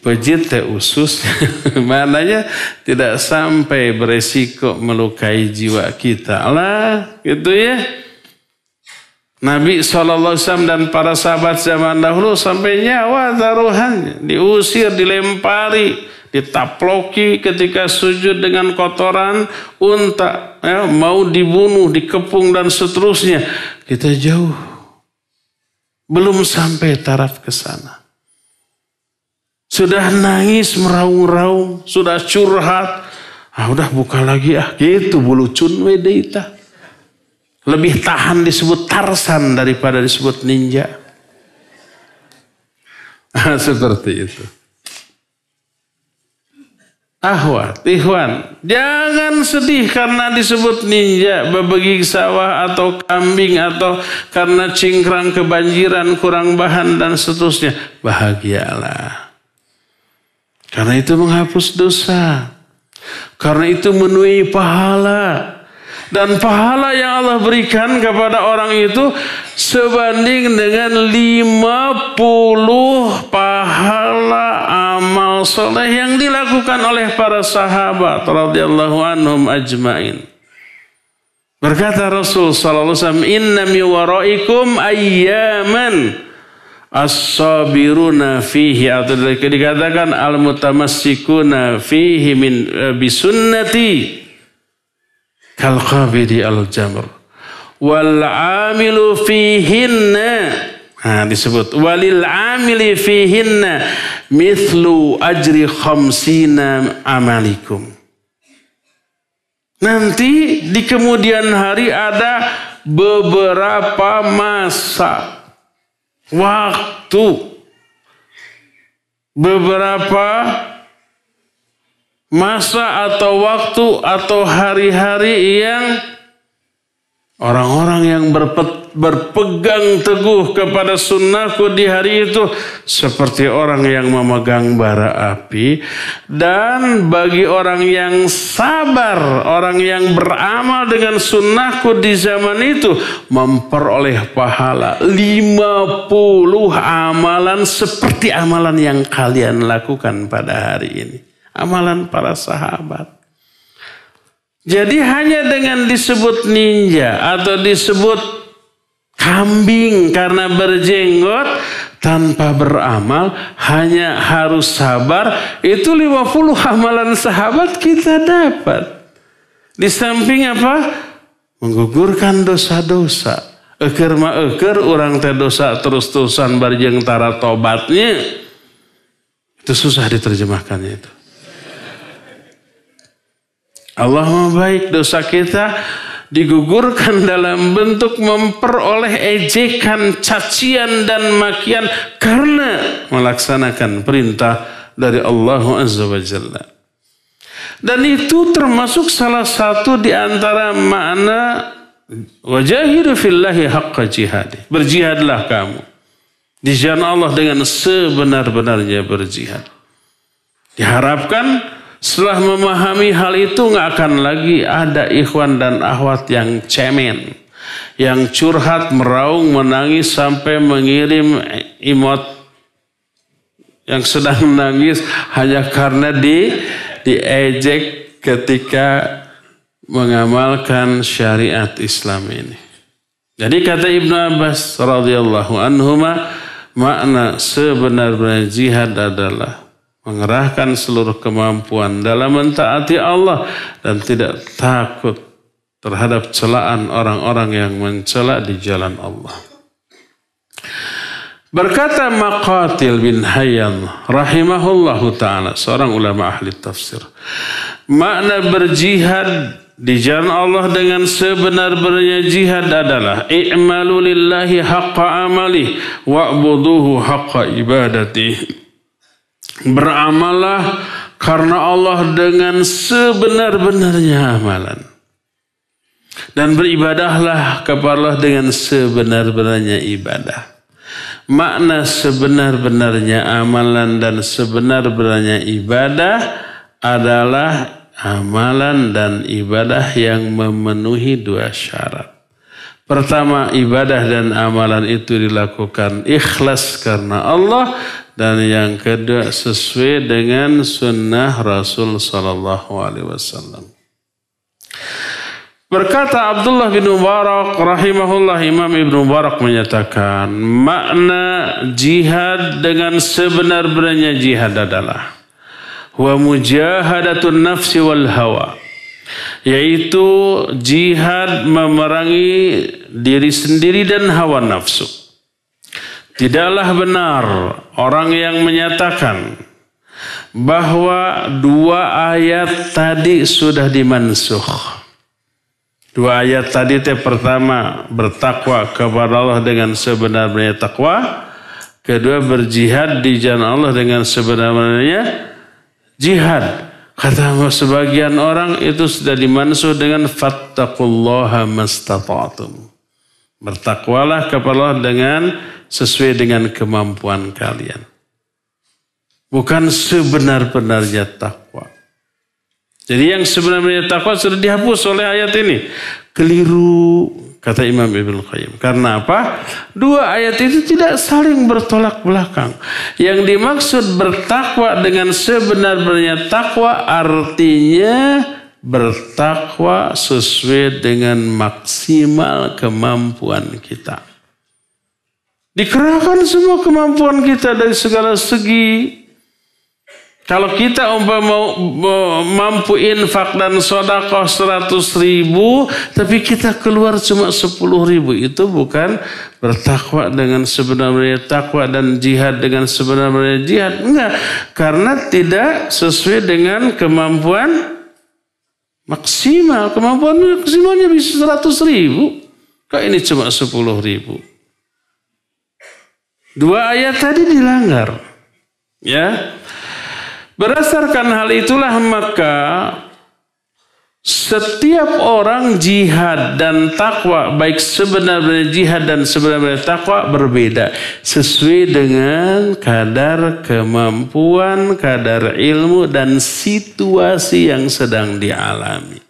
Pejit usus, maknanya tidak sampai beresiko melukai jiwa kita. Allah, gitu ya. Nabi SAW dan para sahabat zaman dahulu sampai nyawa taruhannya. Diusir, dilempari, ditaploki ketika sujud dengan kotoran unta. Ya, mau dibunuh, dikepung dan seterusnya. Kita jauh. Belum sampai taraf ke sana. Sudah nangis meraung-raung, sudah curhat. Ah udah buka lagi ah gitu bulu cun wedeita. Lebih tahan disebut Tarsan daripada disebut ninja. Ah, seperti itu. Ahwat, Ikhwan, jangan sedih karena disebut ninja, berbagi sawah atau kambing atau karena cingkrang kebanjiran, kurang bahan dan seterusnya. Bahagialah. Karena itu menghapus dosa. Karena itu menuai pahala. Dan pahala yang Allah berikan kepada orang itu sebanding dengan 50 pahala amal soleh yang dilakukan oleh para sahabat radhiyallahu anhum ajmain. Berkata Rasul sallallahu alaihi wasallam, "Inna mi waraikum ayyaman" as-sabiruna fihi atau dikatakan al-mutamassikuna fihi min uh, bisunnati. Kal qabidi al-jamr. Wal amilu fihinna. Nah, disebut. Walil amili fihinna mithlu ajri khamsina amalikum. Nanti di kemudian hari ada beberapa masa waktu. Beberapa masa atau waktu atau hari-hari yang orang-orang yang berpegang teguh kepada sunnahku di hari itu seperti orang yang memegang bara api. Dan bagi orang yang sabar orang yang beramal dengan sunnahku di zaman itu memperoleh pahala 50 amalan seperti amalan yang kalian lakukan pada hari ini. Amalan para sahabat. Jadi hanya dengan disebut ninja atau disebut kambing karena berjenggot tanpa beramal hanya harus sabar itu 50 amalan sahabat kita dapat. Di samping apa? Menggugurkan dosa-dosa. Eker ma eker orang teh dosa terus-terusan barjeng tara tobatnya. Itu susah diterjemahkannya itu. Allah baik dosa kita digugurkan dalam bentuk memperoleh ejekan, cacian dan makian karena melaksanakan perintah dari Allah Azza wa Jalla. Dan itu termasuk salah satu di antara makna wajahidu fillahi haqqa jihadi. Berjihadlah kamu. Di jalan Allah dengan sebenar-benarnya berjihad. Diharapkan setelah memahami hal itu nggak akan lagi ada ikhwan dan ahwat yang cemen. Yang curhat, meraung, menangis sampai mengirim imot yang sedang menangis hanya karena di diejek ketika mengamalkan syariat Islam ini. Jadi kata Ibnu Abbas radhiyallahu anhu makna sebenar-benar jihad adalah mengerahkan seluruh kemampuan dalam mentaati Allah dan tidak takut terhadap celaan orang-orang yang mencela di jalan Allah. Berkata Maqatil bin Hayyan rahimahullahu taala seorang ulama ahli tafsir. Makna berjihad di jalan Allah dengan sebenar-benarnya jihad adalah i'malu lillahi haqqa amali wa'buduhu haqqa ibadati. Beramallah karena Allah dengan sebenar-benarnya amalan. Dan beribadahlah kepada Allah dengan sebenar-benarnya ibadah. Makna sebenar-benarnya amalan dan sebenar-benarnya ibadah adalah amalan dan ibadah yang memenuhi dua syarat. Pertama, ibadah dan amalan itu dilakukan ikhlas karena Allah dan yang kedua sesuai dengan sunnah Rasul Sallallahu Alaihi Wasallam. Berkata Abdullah bin Mubarak rahimahullah Imam Ibn Mubarak menyatakan makna jihad dengan sebenar-benarnya jihad adalah wa mujahadatun nafsi wal hawa yaitu jihad memerangi diri sendiri dan hawa nafsu Tidaklah benar orang yang menyatakan bahwa dua ayat tadi sudah dimansuh. Dua ayat tadi itu pertama bertakwa kepada Allah dengan sebenarnya takwa. Kedua berjihad di jalan Allah dengan sebenarnya jihad. Kata sebagian orang itu sudah dimansuh dengan fattaqullaha mastata'tum. Bertakwalah kepada Allah dengan sesuai dengan kemampuan kalian. Bukan sebenar-benarnya takwa. Jadi yang sebenarnya takwa sudah dihapus oleh ayat ini. Keliru kata Imam Ibn Qayyim. Karena apa? Dua ayat itu tidak saling bertolak belakang. Yang dimaksud bertakwa dengan sebenar-benarnya takwa artinya bertakwa sesuai dengan maksimal kemampuan kita. Dikerahkan semua kemampuan kita dari segala segi. Kalau kita umpama mampu infak dan sodakoh seratus ribu, tapi kita keluar cuma sepuluh ribu, itu bukan bertakwa dengan sebenarnya takwa dan jihad dengan sebenarnya jihad. Enggak, karena tidak sesuai dengan kemampuan maksimal. Kemampuan maksimalnya bisa seratus ribu. Kok ini cuma sepuluh ribu? Dua ayat tadi dilanggar. Ya. Berdasarkan hal itulah maka setiap orang jihad dan takwa baik sebenarnya jihad dan sebenarnya takwa berbeda sesuai dengan kadar kemampuan, kadar ilmu dan situasi yang sedang dialami.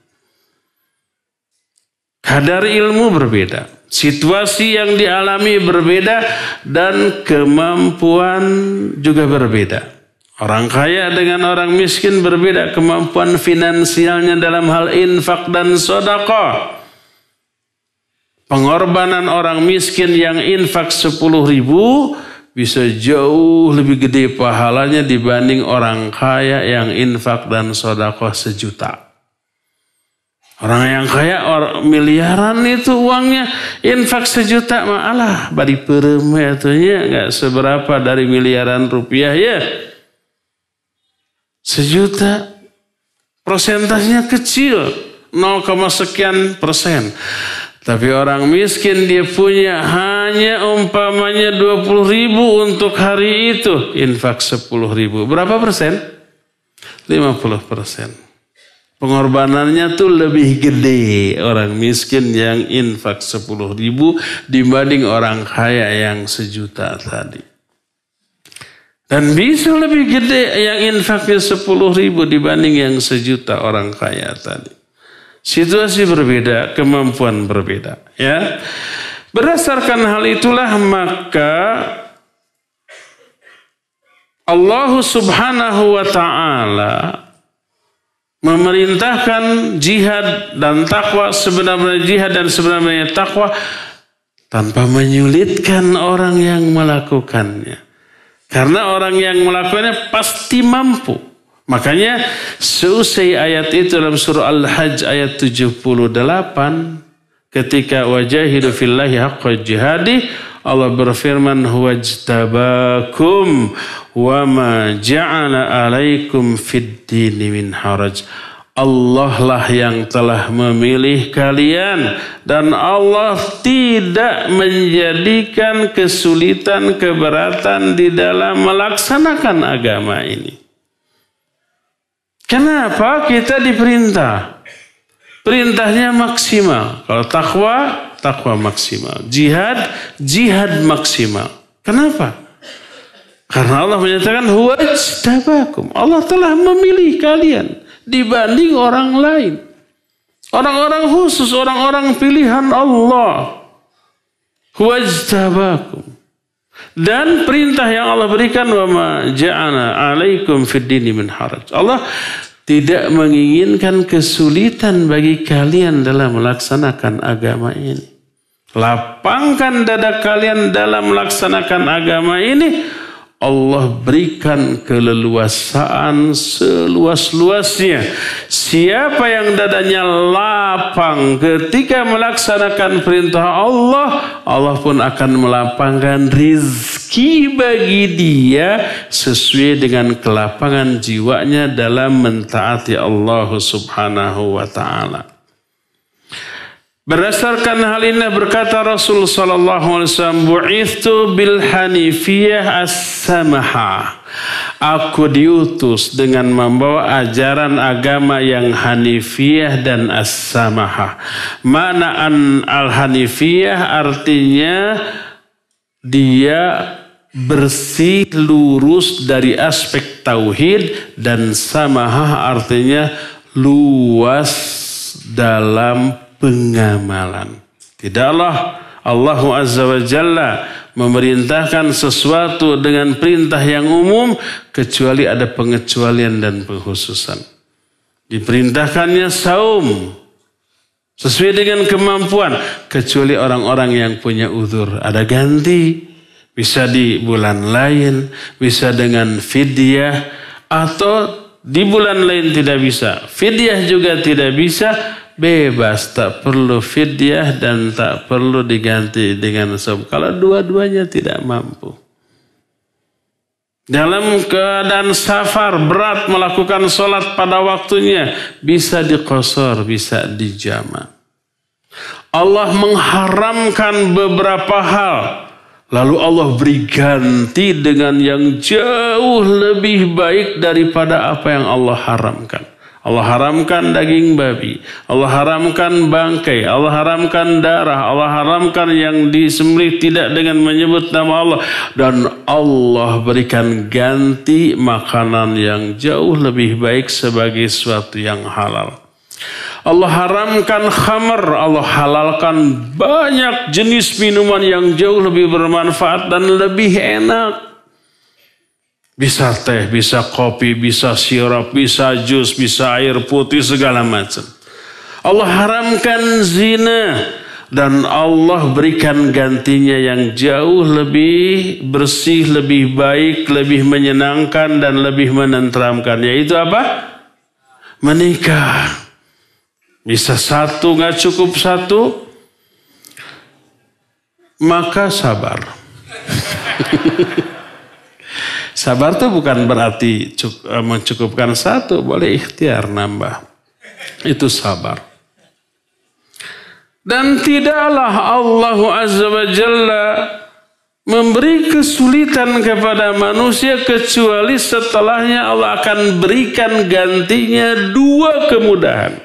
Kadar ilmu berbeda, situasi yang dialami berbeda dan kemampuan juga berbeda. Orang kaya dengan orang miskin berbeda kemampuan finansialnya dalam hal infak dan sodako. Pengorbanan orang miskin yang infak 10 ribu bisa jauh lebih gede pahalanya dibanding orang kaya yang infak dan sodako sejuta. Orang yang kaya orang miliaran itu uangnya infak sejuta malah bari itu ya nggak seberapa dari miliaran rupiah ya. Sejuta persentasenya kecil 0, sekian persen. Tapi orang miskin dia punya hanya umpamanya 20 ribu untuk hari itu. Infak 10 ribu. Berapa persen? 50 persen. Pengorbanannya tuh lebih gede orang miskin yang infak 10 ribu dibanding orang kaya yang sejuta tadi. Dan bisa lebih gede yang infaknya 10 ribu dibanding yang sejuta orang kaya tadi. Situasi berbeda, kemampuan berbeda. Ya, Berdasarkan hal itulah maka Allah subhanahu wa ta'ala memerintahkan jihad dan takwa sebenarnya jihad dan sebenarnya takwa tanpa menyulitkan orang yang melakukannya. Karena orang yang melakukannya pasti mampu. Makanya seusai ayat itu dalam surah Al-Hajj ayat 78 ketika wajahidu fillahi haqqa jihadi Allah berfirman huwajtabakum wa ma ja'ala alaikum fid dini min haraj Allah lah yang telah memilih kalian dan Allah tidak menjadikan kesulitan keberatan di dalam melaksanakan agama ini. Kenapa kita diperintah? Perintahnya maksimal. Kalau takwa, takwa maksimal. Jihad, jihad maksimal. Kenapa? Karena Allah menyatakan huwajtabakum. Allah telah memilih kalian dibanding orang lain. Orang-orang khusus, orang-orang pilihan Allah. Wajtabakum. Dan perintah yang Allah berikan wa ma ja'ana alaikum fid dini min haraj. Allah tidak menginginkan kesulitan bagi kalian dalam melaksanakan agama ini. Lapangkan dada kalian dalam melaksanakan agama ini Allah berikan keleluasaan seluas-luasnya. Siapa yang dadanya lapang ketika melaksanakan perintah Allah, Allah pun akan melapangkan rizki bagi dia sesuai dengan kelapangan jiwanya dalam mentaati Allah subhanahu wa ta'ala. Berdasarkan hal ini berkata Rasul sallallahu alaihi wasallam bu'ithu bil hanifiyah as-samaha. Aku diutus dengan membawa ajaran agama yang hanifiyah dan as-samaha. Mana an al-hanifiyah artinya dia bersih lurus dari aspek tauhid dan samaha artinya luas dalam pengamalan. Tidaklah Allah Azza wa Jalla memerintahkan sesuatu dengan perintah yang umum kecuali ada pengecualian dan penghususan. Diperintahkannya saum sesuai dengan kemampuan kecuali orang-orang yang punya uzur ada ganti bisa di bulan lain bisa dengan fidyah atau di bulan lain tidak bisa fidyah juga tidak bisa bebas tak perlu fidyah dan tak perlu diganti dengan sob. Kalau dua-duanya tidak mampu. Dalam keadaan safar berat melakukan sholat pada waktunya bisa dikosor bisa dijama. Allah mengharamkan beberapa hal. Lalu Allah beri ganti dengan yang jauh lebih baik daripada apa yang Allah haramkan Allah haramkan daging babi. Allah haramkan bangkai. Allah haramkan darah. Allah haramkan yang disembelih tidak dengan menyebut nama Allah. Dan Allah berikan ganti makanan yang jauh lebih baik sebagai sesuatu yang halal. Allah haramkan khamar, Allah halalkan banyak jenis minuman yang jauh lebih bermanfaat dan lebih enak. Bisa teh, bisa kopi, bisa sirup, bisa jus, bisa air putih, segala macam. Allah haramkan zina dan Allah berikan gantinya yang jauh lebih bersih, lebih baik, lebih menyenangkan dan lebih menenteramkan. Yaitu apa? Menikah. Bisa satu nggak cukup satu, maka sabar. Sabar itu bukan berarti eh, mencukupkan satu, boleh ikhtiar nambah. Itu sabar. Dan tidaklah Allah Azza wa Jalla memberi kesulitan kepada manusia kecuali setelahnya Allah akan berikan gantinya dua kemudahan.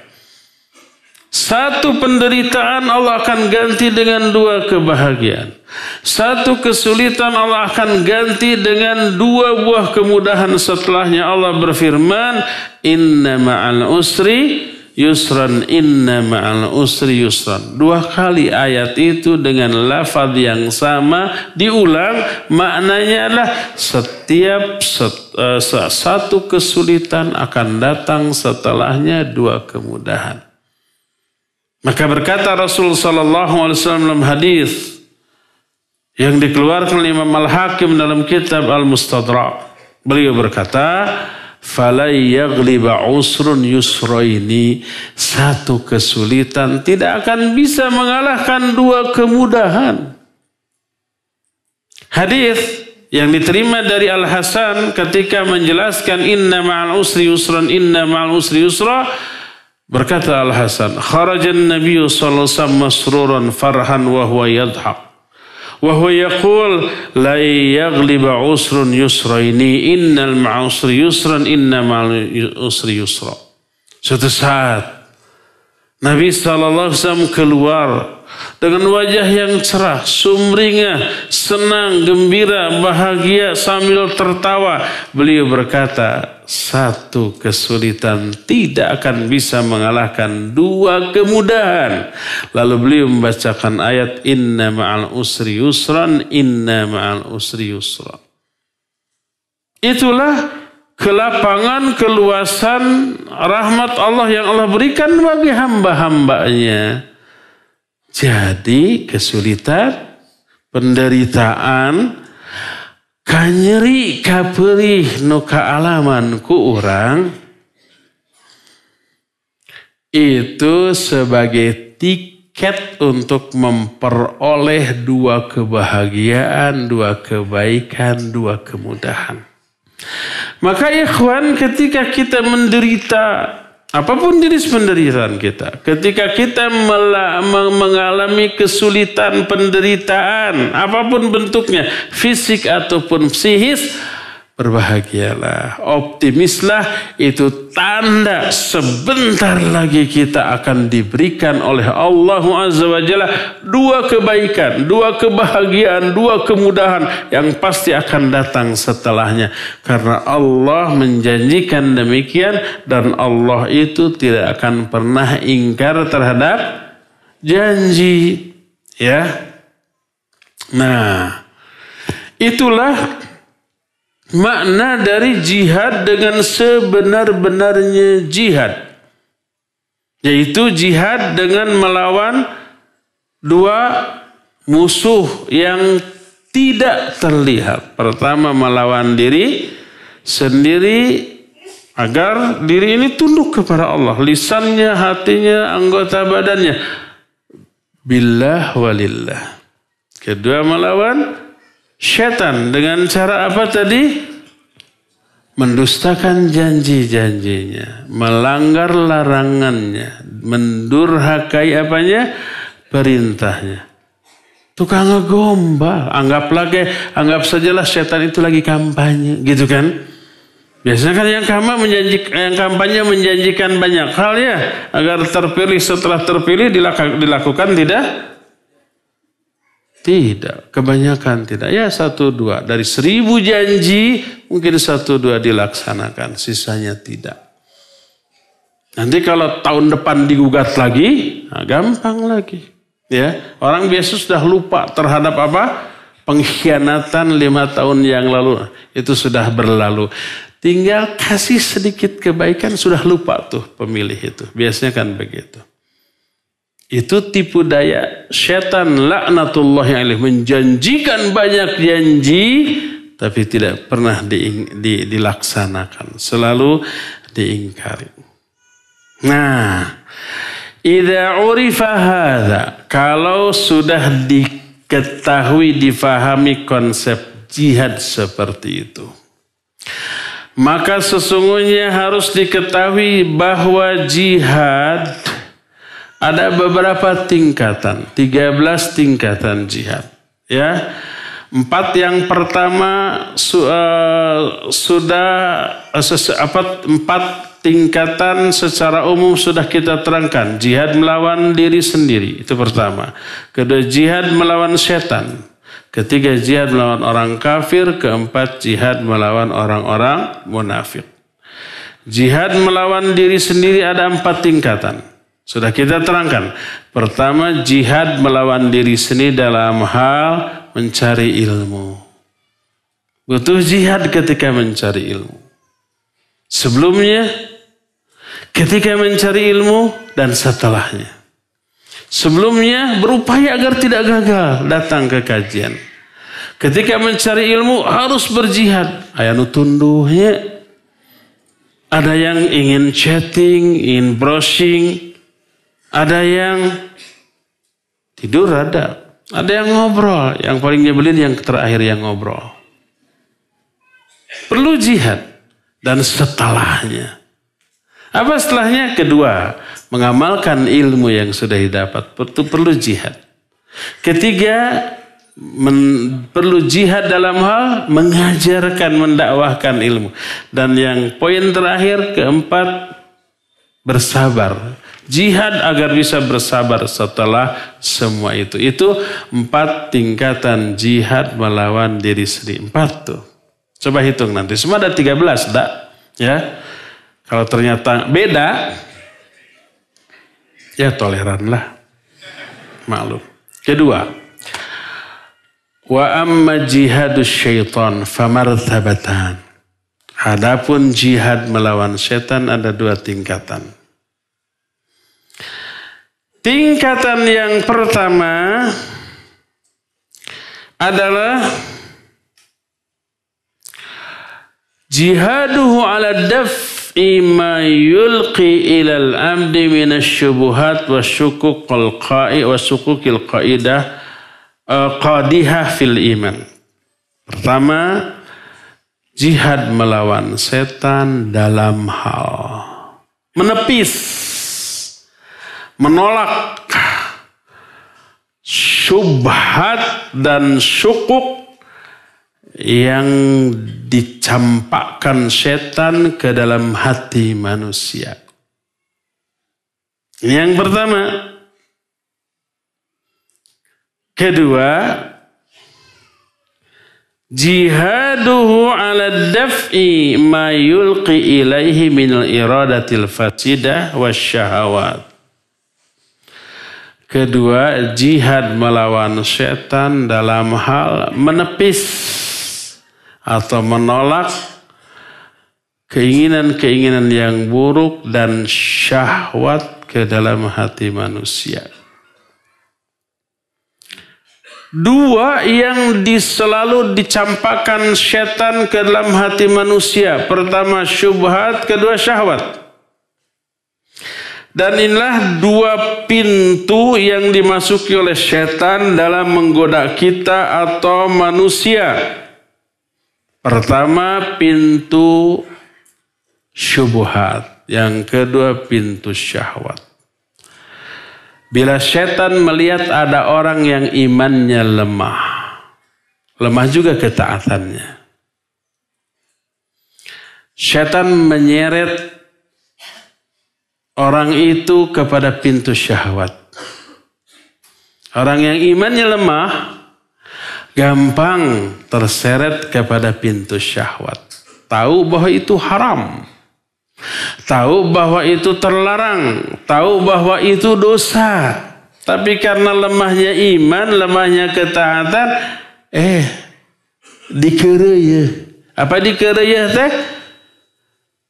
Satu penderitaan Allah akan ganti dengan dua kebahagiaan. Satu kesulitan Allah akan ganti dengan dua buah kemudahan setelahnya Allah berfirman, Inna ma'al usri yusran, inna ma'al usri yusran. Dua kali ayat itu dengan lafaz yang sama diulang, maknanya adalah setiap set, uh, satu kesulitan akan datang setelahnya dua kemudahan. Maka berkata Rasul sallallahu alaihi wasallam dalam hadis yang dikeluarkan oleh Imam Al-Hakim dalam kitab Al-Mustadrak. Beliau berkata, "Falai usrun yusraini." Satu kesulitan tidak akan bisa mengalahkan dua kemudahan. Hadis yang diterima dari Al Hasan ketika menjelaskan inna ma'al usri yusran inna ma'al usri yusra Berkata Al-Hasan, kharajan Nabi sallallahu alaihi wasallam masruran farhan wa huwa yadhhak. Wa huwa yaqul la yaghlib usrun yusraini innal ma'usri yusran inna ma'al usri yusra. Suatu saat Nabi keluar dengan wajah yang cerah, sumringah, senang, gembira, bahagia sambil tertawa. Beliau berkata, satu kesulitan tidak akan bisa mengalahkan dua kemudahan. Lalu beliau membacakan ayat inna ma'al usri yusran, inna ma'al usri yusra. Itulah kelapangan, keluasan rahmat Allah yang Allah berikan bagi hamba-hambanya. Jadi kesulitan, penderitaan, kanyeri kaperih no alaman ku orang itu sebagai tiket untuk memperoleh dua kebahagiaan, dua kebaikan, dua kemudahan. Maka ikhwan ketika kita menderita Apa pun jenis penderitaan kita, ketika kita mengalami kesulitan penderitaan, apa pun bentuknya, fisik ataupun psikis, Berbahagialah, optimislah itu tanda sebentar lagi kita akan diberikan oleh Allah Azza wa Jalla dua kebaikan, dua kebahagiaan, dua kemudahan yang pasti akan datang setelahnya. Karena Allah menjanjikan demikian dan Allah itu tidak akan pernah ingkar terhadap janji. Ya. Nah, itulah makna dari jihad dengan sebenar-benarnya jihad. Yaitu jihad dengan melawan dua musuh yang tidak terlihat. Pertama melawan diri sendiri agar diri ini tunduk kepada Allah. Lisannya, hatinya, anggota badannya. Billah walillah. Kedua melawan Setan dengan cara apa tadi? Mendustakan janji-janjinya, melanggar larangannya, mendurhakai apanya? Perintahnya. Tukang ngegombal, anggap lagi, anggap sajalah setan itu lagi kampanye, gitu kan? Biasanya kan yang kampanye menjanjikan, yang kampanye menjanjikan banyak hal ya agar terpilih setelah terpilih dilakukan tidak? Tidak, kebanyakan tidak. Ya satu dua dari seribu janji mungkin satu dua dilaksanakan, sisanya tidak. Nanti kalau tahun depan digugat lagi, nah gampang lagi. Ya, orang biasa sudah lupa terhadap apa? Pengkhianatan lima tahun yang lalu itu sudah berlalu. Tinggal kasih sedikit kebaikan sudah lupa tuh pemilih itu. Biasanya kan begitu. Itu tipu daya setan laknatullah yang alaih menjanjikan banyak janji tapi tidak pernah di, di, dilaksanakan. Selalu diingkari. Nah, idza urifa hadza kalau sudah diketahui difahami konsep jihad seperti itu maka sesungguhnya harus diketahui bahwa jihad ada beberapa tingkatan, 13 tingkatan jihad. Ya, empat yang pertama su, uh, sudah uh, apa, empat tingkatan secara umum sudah kita terangkan. Jihad melawan diri sendiri itu pertama. Kedua jihad melawan setan. Ketiga jihad melawan orang kafir, keempat jihad melawan orang-orang munafik. Jihad melawan diri sendiri ada empat tingkatan. Sudah kita terangkan. Pertama jihad melawan diri sendiri dalam hal mencari ilmu. Butuh jihad ketika mencari ilmu. Sebelumnya ketika mencari ilmu dan setelahnya. Sebelumnya berupaya agar tidak gagal datang ke kajian. Ketika mencari ilmu harus berjihad. Ayah tunduhnya. Ada yang ingin chatting, ingin browsing. Ada yang tidur ada. Ada yang ngobrol. Yang paling nyebelin yang terakhir yang ngobrol. Perlu jihad. Dan setelahnya. Apa setelahnya? Kedua, mengamalkan ilmu yang sudah didapat itu perlu jihad. Ketiga, men, perlu jihad dalam hal mengajarkan, mendakwahkan ilmu. Dan yang poin terakhir, keempat, bersabar. Jihad agar bisa bersabar setelah semua itu. Itu empat tingkatan jihad melawan diri sendiri. Empat tuh. Coba hitung nanti. Semua ada tiga belas, tak? Ya. Kalau ternyata beda, Ya toleranlah. Maklum. Kedua. Wa amma jihadus syaitan famartabatan. Adapun jihad melawan setan ada dua tingkatan. Tingkatan yang pertama adalah jihaduhu ala daf ima yulqi ilal amdi minasyubuhat wasyukukul qa'i wasukukil qa'idah uh, qadihah fil iman. Pertama, jihad melawan setan dalam hal menepis, menolak syubhat dan syukuk yang dicampakkan setan ke dalam hati manusia. Yang pertama. Kedua, jihaduhu ala daf'i ma yulqi ilaihi min al-iradatil fasidah syahawat. Kedua, jihad melawan setan dalam hal menepis atau menolak keinginan-keinginan yang buruk dan syahwat ke dalam hati manusia. Dua yang selalu dicampakkan setan ke dalam hati manusia. Pertama syubhat, kedua syahwat. Dan inilah dua pintu yang dimasuki oleh setan dalam menggoda kita atau manusia. Pertama pintu syubhat, yang kedua pintu syahwat. Bila setan melihat ada orang yang imannya lemah, lemah juga ketaatannya. Setan menyeret orang itu kepada pintu syahwat. Orang yang imannya lemah, gampang terseret kepada pintu syahwat. Tahu bahwa itu haram. Tahu bahwa itu terlarang. Tahu bahwa itu dosa. Tapi karena lemahnya iman, lemahnya ketaatan, eh, dikeraya. Apa dikeraya teh?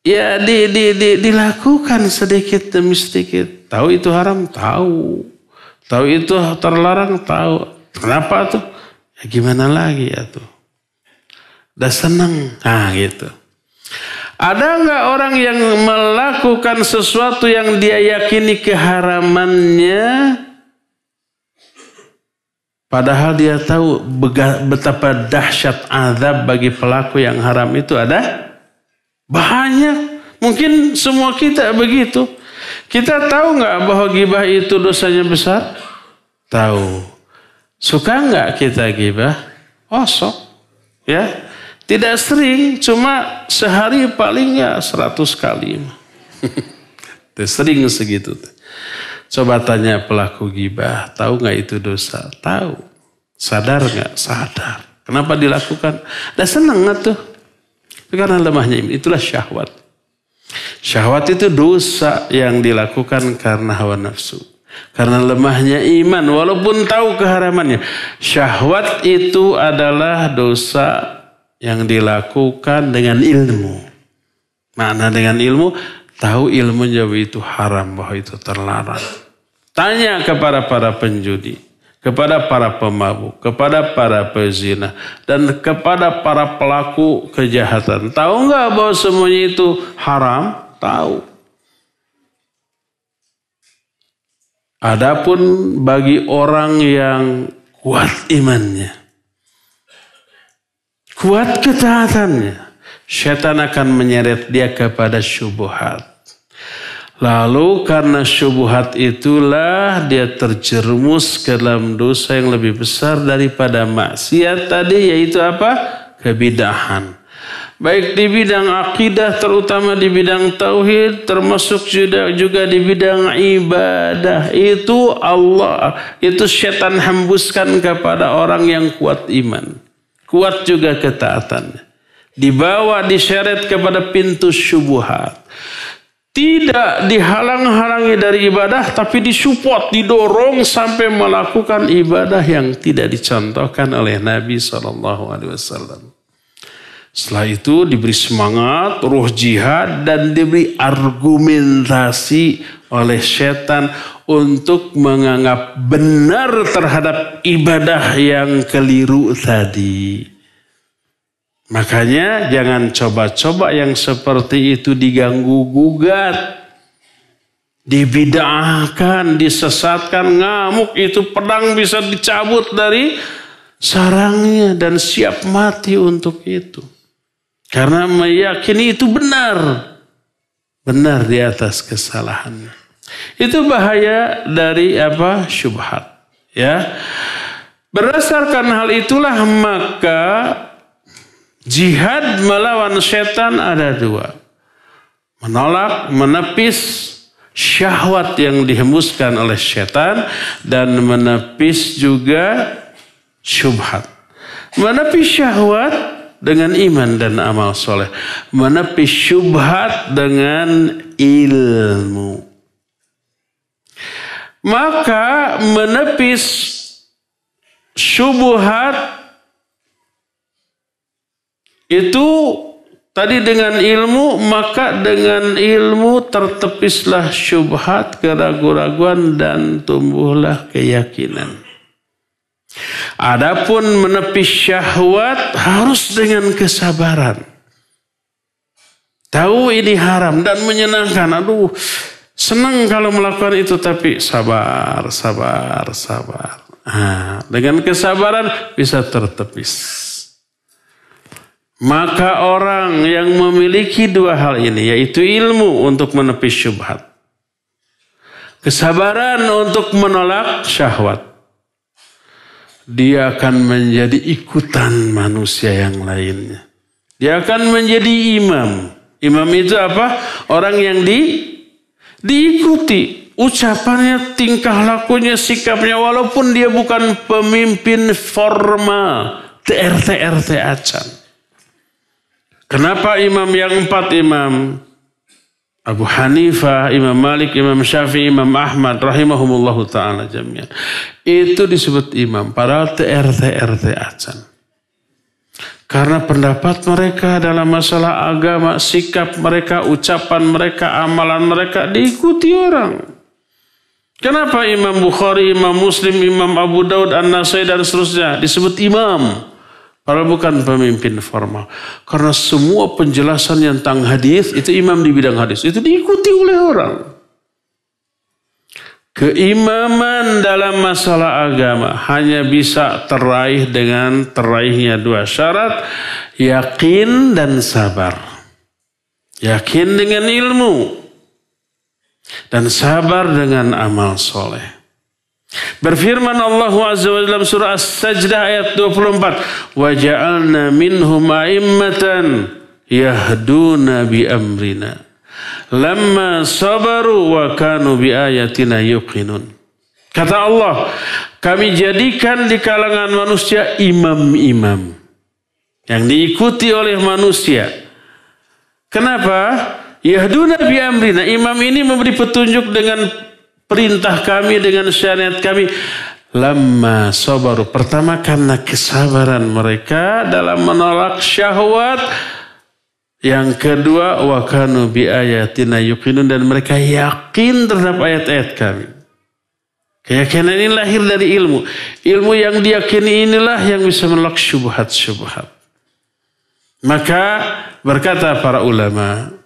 Ya di, di, di, dilakukan sedikit demi sedikit. Tahu itu haram? Tahu. Tahu itu terlarang? Tahu. Kenapa tuh? Ya gimana lagi ya tuh. Udah seneng. Nah gitu. Ada nggak orang yang melakukan sesuatu yang dia yakini keharamannya Padahal dia tahu betapa dahsyat azab bagi pelaku yang haram itu ada banyak. Mungkin semua kita begitu. Kita tahu nggak bahwa gibah itu dosanya besar? Tahu. Suka nggak kita gibah? Osok. Ya. Tidak sering, cuma sehari paling ya seratus kali. sering segitu. Coba tanya pelaku gibah, tahu nggak itu dosa? Tahu. Sadar nggak? Sadar. Kenapa dilakukan? Dah senang nggak tuh? Karena lemahnya ini. Itulah syahwat. Syahwat itu dosa yang dilakukan karena hawa nafsu. Karena lemahnya iman. Walaupun tahu keharamannya. Syahwat itu adalah dosa yang dilakukan dengan ilmu. Makna dengan ilmu Tahu ilmu jauh itu haram, bahwa itu terlarang. Tanya kepada para penjudi, kepada para pemabuk, kepada para pezina, dan kepada para pelaku kejahatan. Tahu nggak bahwa semuanya itu haram? Tahu. Adapun bagi orang yang kuat imannya, kuat ketaatannya, setan akan menyeret dia kepada syubhat. Lalu karena syubhat itulah dia terjerumus ke dalam dosa yang lebih besar daripada maksiat tadi yaitu apa? Kebidahan. Baik di bidang akidah terutama di bidang tauhid termasuk juga juga di bidang ibadah itu Allah itu setan hembuskan kepada orang yang kuat iman. Kuat juga ketaatannya. Dibawa diseret kepada pintu syubhat tidak dihalang-halangi dari ibadah tapi disupport, didorong sampai melakukan ibadah yang tidak dicontohkan oleh Nabi Shallallahu Alaihi Wasallam. Setelah itu diberi semangat, ruh jihad dan diberi argumentasi oleh setan untuk menganggap benar terhadap ibadah yang keliru tadi. Makanya jangan coba-coba yang seperti itu diganggu gugat. Dibidahkan, disesatkan, ngamuk itu pedang bisa dicabut dari sarangnya dan siap mati untuk itu. Karena meyakini itu benar. Benar di atas kesalahannya. Itu bahaya dari apa? Syubhat. Ya. Berdasarkan hal itulah maka Jihad melawan setan ada dua. Menolak, menepis syahwat yang dihembuskan oleh setan dan menepis juga syubhat. Menepis syahwat dengan iman dan amal soleh. Menepis syubhat dengan ilmu. Maka menepis syubhat itu tadi dengan ilmu maka dengan ilmu tertepislah syubhat keraguan-raguan dan tumbuhlah keyakinan. Adapun menepis syahwat harus dengan kesabaran. Tahu ini haram dan menyenangkan. Aduh, senang kalau melakukan itu tapi sabar, sabar, sabar. Nah, dengan kesabaran bisa tertepis. Maka orang yang memiliki dua hal ini yaitu ilmu untuk menepis syubhat. Kesabaran untuk menolak syahwat. Dia akan menjadi ikutan manusia yang lainnya. Dia akan menjadi imam Imam itu apa? Orang yang di diikuti. Ucapannya, tingkah lakunya, sikapnya. Walaupun dia bukan pemimpin formal. TRT-RT acan. Kenapa imam yang empat imam? Abu Hanifah, Imam Malik, Imam Syafi'i, Imam Ahmad rahimahumullahu taala jami'an. Itu disebut imam, padahal TRT-RT acan. Karena pendapat mereka dalam masalah agama, sikap mereka, ucapan mereka, amalan mereka diikuti orang. Kenapa Imam Bukhari, Imam Muslim, Imam Abu Daud, An-Nasai dan seterusnya disebut imam? Padahal bukan pemimpin formal. Karena semua penjelasan yang tentang hadis itu imam di bidang hadis. Itu diikuti oleh orang. Keimaman dalam masalah agama hanya bisa teraih dengan teraihnya dua syarat. Yakin dan sabar. Yakin dengan ilmu dan sabar dengan amal soleh. Berfirman Allah Azza wa dalam surah As-Sajdah ayat 24, "Wa ja'alna minhum a'immatan yahduna bi amrina lamma sabaru wa kanu bi ayatina yuqinun." Kata Allah, kami jadikan di kalangan manusia imam-imam yang diikuti oleh manusia. Kenapa? Yahduna bi amrina. Imam ini memberi petunjuk dengan perintah kami, dengan syariat kami. Lama sabaru. Pertama karena kesabaran mereka dalam menolak syahwat. Yang kedua, wakanu bi ayatina yuqinun dan mereka yakin terhadap ayat-ayat kami. Keyakinan ini lahir dari ilmu. Ilmu yang diyakini inilah yang bisa menolak syubhat-syubhat. Maka berkata para ulama,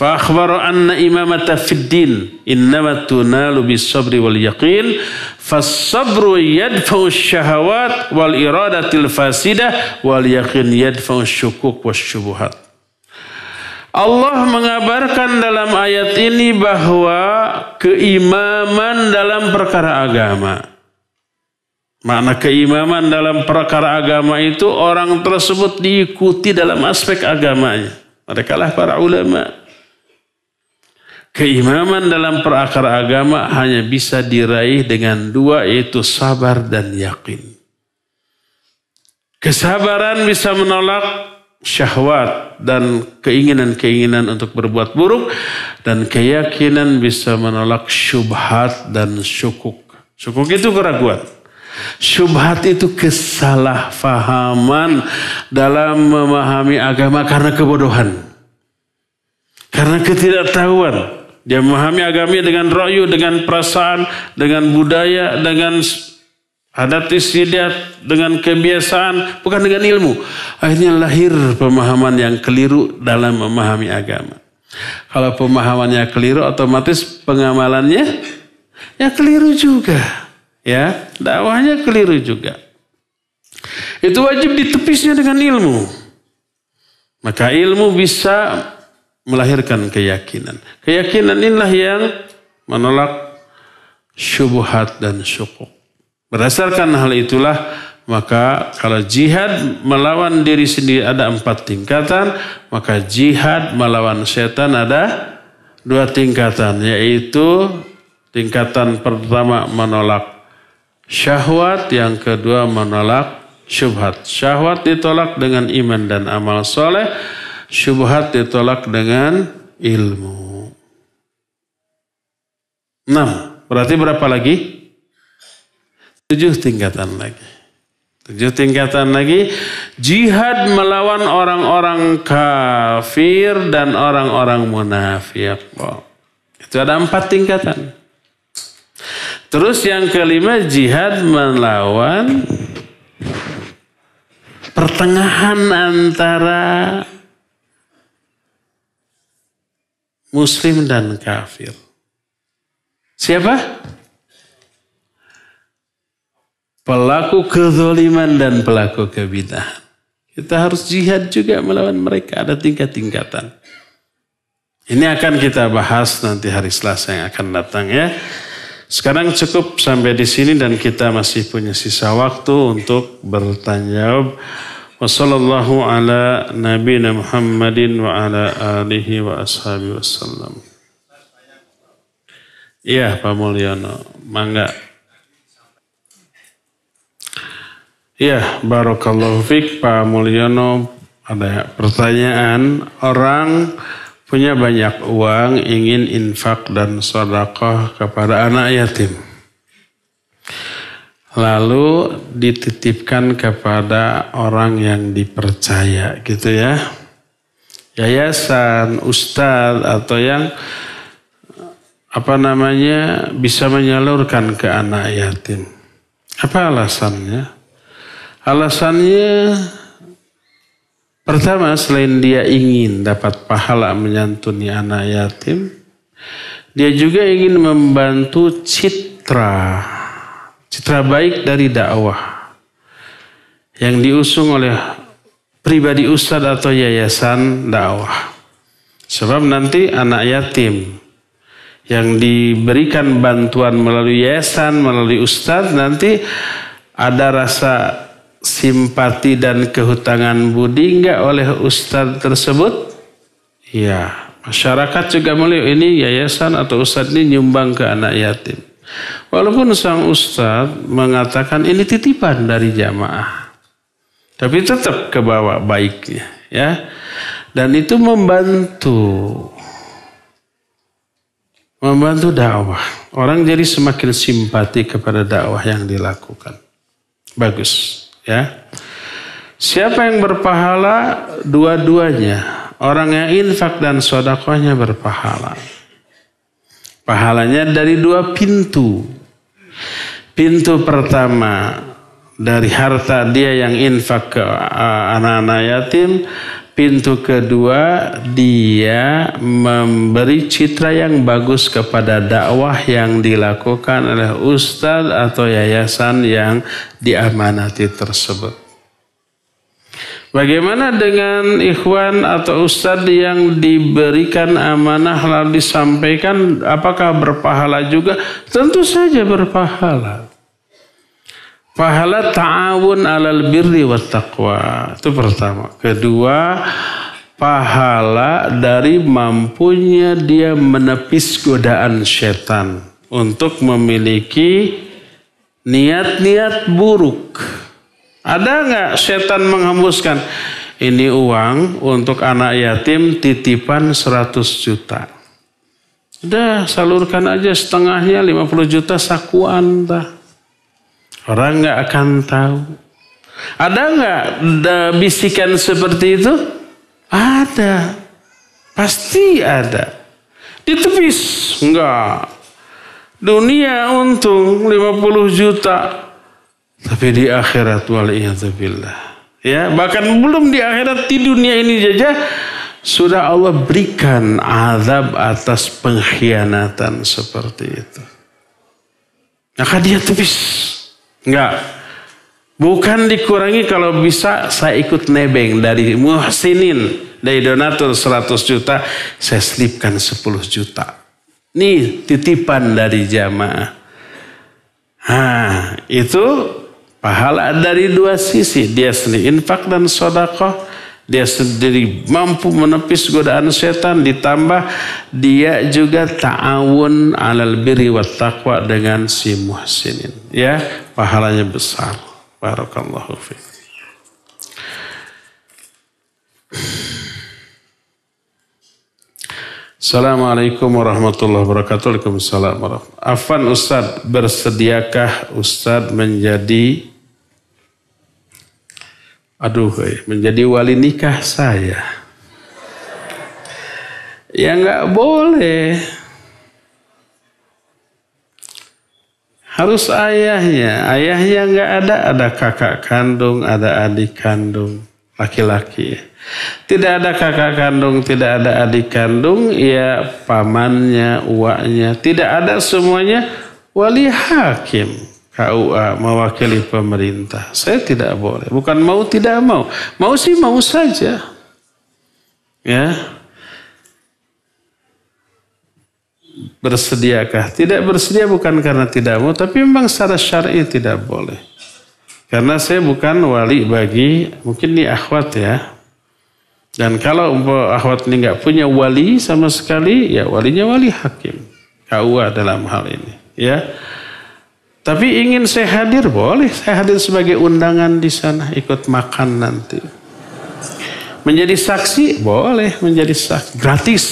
Fa anna imamata fid din innama tunalu sabri wal yaqin fas sabru yadfa'u syahawat wal iradatil fasidah wal yaqin yadfa'u syukuk was syubuhat. Allah mengabarkan dalam ayat ini bahwa keimaman dalam perkara agama. Makna keimaman dalam perkara agama itu orang tersebut diikuti dalam aspek agamanya. Mereka lah para ulama. Keimaman dalam perakar agama hanya bisa diraih dengan dua yaitu sabar dan yakin. Kesabaran bisa menolak syahwat dan keinginan-keinginan untuk berbuat buruk dan keyakinan bisa menolak syubhat dan syukuk. Syukuk itu keraguan. Syubhat itu kesalahfahaman dalam memahami agama karena kebodohan. Karena ketidaktahuan. Dia memahami agamanya dengan royu, dengan perasaan, dengan budaya, dengan adat istiadat, dengan kebiasaan, bukan dengan ilmu. Akhirnya lahir pemahaman yang keliru dalam memahami agama. Kalau pemahamannya keliru, otomatis pengamalannya ya keliru juga. Ya, dakwahnya keliru juga. Itu wajib ditepisnya dengan ilmu. Maka ilmu bisa melahirkan keyakinan. Keyakinan inilah yang menolak syubhat dan syukuk. Berdasarkan hal itulah maka kalau jihad melawan diri sendiri ada empat tingkatan, maka jihad melawan setan ada dua tingkatan, yaitu tingkatan pertama menolak syahwat, yang kedua menolak syubhat. Syahwat ditolak dengan iman dan amal soleh, syubhat ditolak dengan ilmu. Enam. Berarti berapa lagi? Tujuh tingkatan lagi. Tujuh tingkatan lagi. Jihad melawan orang-orang kafir dan orang-orang munafik. Oh. Itu ada empat tingkatan. Terus yang kelima jihad melawan pertengahan antara muslim dan kafir. Siapa? Pelaku kezoliman dan pelaku kebidahan. Kita harus jihad juga melawan mereka. Ada tingkat-tingkatan. Ini akan kita bahas nanti hari Selasa yang akan datang ya. Sekarang cukup sampai di sini dan kita masih punya sisa waktu untuk bertanya. Ala nabina Muhammadin wa ala alihi wa ashabi wasallam. Iya Pak Mulyono, mangga. Iya, Barakallahu Fik Pak Mulyono ada pertanyaan orang punya banyak uang ingin infak dan sedekah kepada anak yatim lalu dititipkan kepada orang yang dipercaya gitu ya. Yayasan ustadz atau yang apa namanya bisa menyalurkan ke anak yatim. Apa alasannya? Alasannya pertama selain dia ingin dapat pahala menyantuni anak yatim dia juga ingin membantu citra citra baik dari dakwah yang diusung oleh pribadi ustadz atau yayasan dakwah. Sebab nanti anak yatim yang diberikan bantuan melalui yayasan, melalui ustadz nanti ada rasa simpati dan kehutangan budi enggak oleh ustadz tersebut? Ya, masyarakat juga melihat ini yayasan atau ustadz ini nyumbang ke anak yatim. Walaupun sang ustadz mengatakan ini titipan dari jamaah. Tapi tetap ke bawah baiknya. ya Dan itu membantu. Membantu dakwah. Orang jadi semakin simpati kepada dakwah yang dilakukan. Bagus. ya Siapa yang berpahala? Dua-duanya. Orang yang infak dan sodakohnya berpahala. Pahalanya dari dua pintu. Pintu pertama dari harta dia yang infak ke anak-anak yatim. Pintu kedua dia memberi citra yang bagus kepada dakwah yang dilakukan oleh ustadz atau yayasan yang diamanati tersebut. Bagaimana dengan ikhwan atau ustadz yang diberikan amanah lalu disampaikan apakah berpahala juga? Tentu saja berpahala. Pahala ta'awun alal birri wa taqwa. Itu pertama. Kedua, pahala dari mampunya dia menepis godaan setan untuk memiliki niat-niat buruk ada nggak setan menghembuskan ini uang untuk anak yatim titipan 100 juta. Udah salurkan aja setengahnya 50 juta sakuan dah. Orang nggak akan tahu. Ada nggak bisikan seperti itu? Ada. Pasti ada. Ditepis. Enggak. Dunia untung 50 juta. Tapi di akhirat waliyadzubillah. Ya, bahkan belum di akhirat di dunia ini saja sudah Allah berikan azab atas pengkhianatan seperti itu. Maka dia tepis. Enggak. Bukan dikurangi kalau bisa saya ikut nebeng dari muhsinin. Dari donatur 100 juta, saya selipkan 10 juta. Nih titipan dari jamaah. Nah, itu Pahala dari dua sisi. Dia sendiri infak dan sodakoh. Dia sendiri mampu menepis godaan setan. Ditambah dia juga ta'awun alal biri wa taqwa dengan si muhsinin. Ya, pahalanya besar. Barakallahu fiqh. Assalamualaikum warahmatullahi wabarakatuh. Waalaikumsalam warahmatullahi Afan Ustaz, bersediakah Ustaz menjadi aduh eh, menjadi wali nikah saya? Ya nggak boleh. Harus ayahnya. Ayahnya nggak ada, ada kakak kandung, ada adik kandung, laki-laki. Tidak ada kakak kandung, tidak ada adik kandung, ya pamannya, uaknya. Tidak ada semuanya wali hakim. KUA mewakili pemerintah. Saya tidak boleh. Bukan mau tidak mau. Mau sih mau saja. Ya. Bersediakah? Tidak bersedia bukan karena tidak mau, tapi memang secara syar'i tidak boleh. Karena saya bukan wali bagi mungkin ini akhwat ya. Dan kalau akhwat ini nggak punya wali sama sekali, ya walinya wali hakim. KUA dalam hal ini. Ya. Tapi ingin saya hadir boleh. Saya hadir sebagai undangan di sana ikut makan nanti. Menjadi saksi boleh menjadi saksi gratis.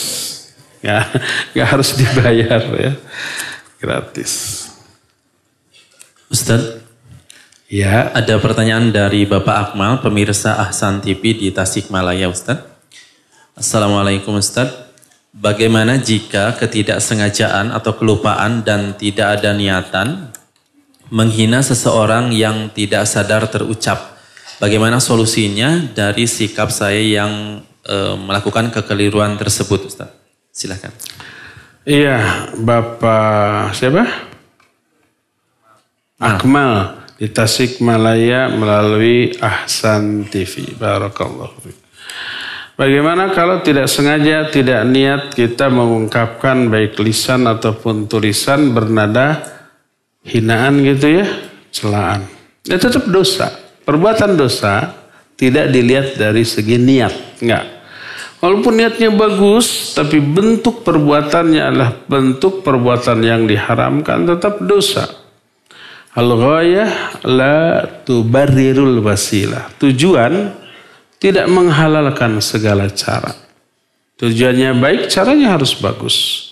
Ya, nggak harus dibayar ya. Gratis. Ustaz, ya. Ada pertanyaan dari Bapak Akmal, pemirsa Ahsan TV di Tasikmalaya, Ustaz. Assalamualaikum Ustaz. Bagaimana jika ketidaksengajaan atau kelupaan dan tidak ada niatan menghina seseorang yang tidak sadar terucap? Bagaimana solusinya dari sikap saya yang e, melakukan kekeliruan tersebut, Ustaz? Silakan. Iya, Bapak siapa? Akmal di Tasikmalaya melalui Ahsan TV. Barakallahu Bagaimana kalau tidak sengaja, tidak niat kita mengungkapkan baik lisan ataupun tulisan bernada hinaan gitu ya, celaan. Ya tetap dosa. Perbuatan dosa tidak dilihat dari segi niat, enggak. Walaupun niatnya bagus, tapi bentuk perbuatannya adalah bentuk perbuatan yang diharamkan, tetap dosa. Al-ghayah la tubarrirul wasilah. Tujuan tidak menghalalkan segala cara. Tujuannya baik, caranya harus bagus.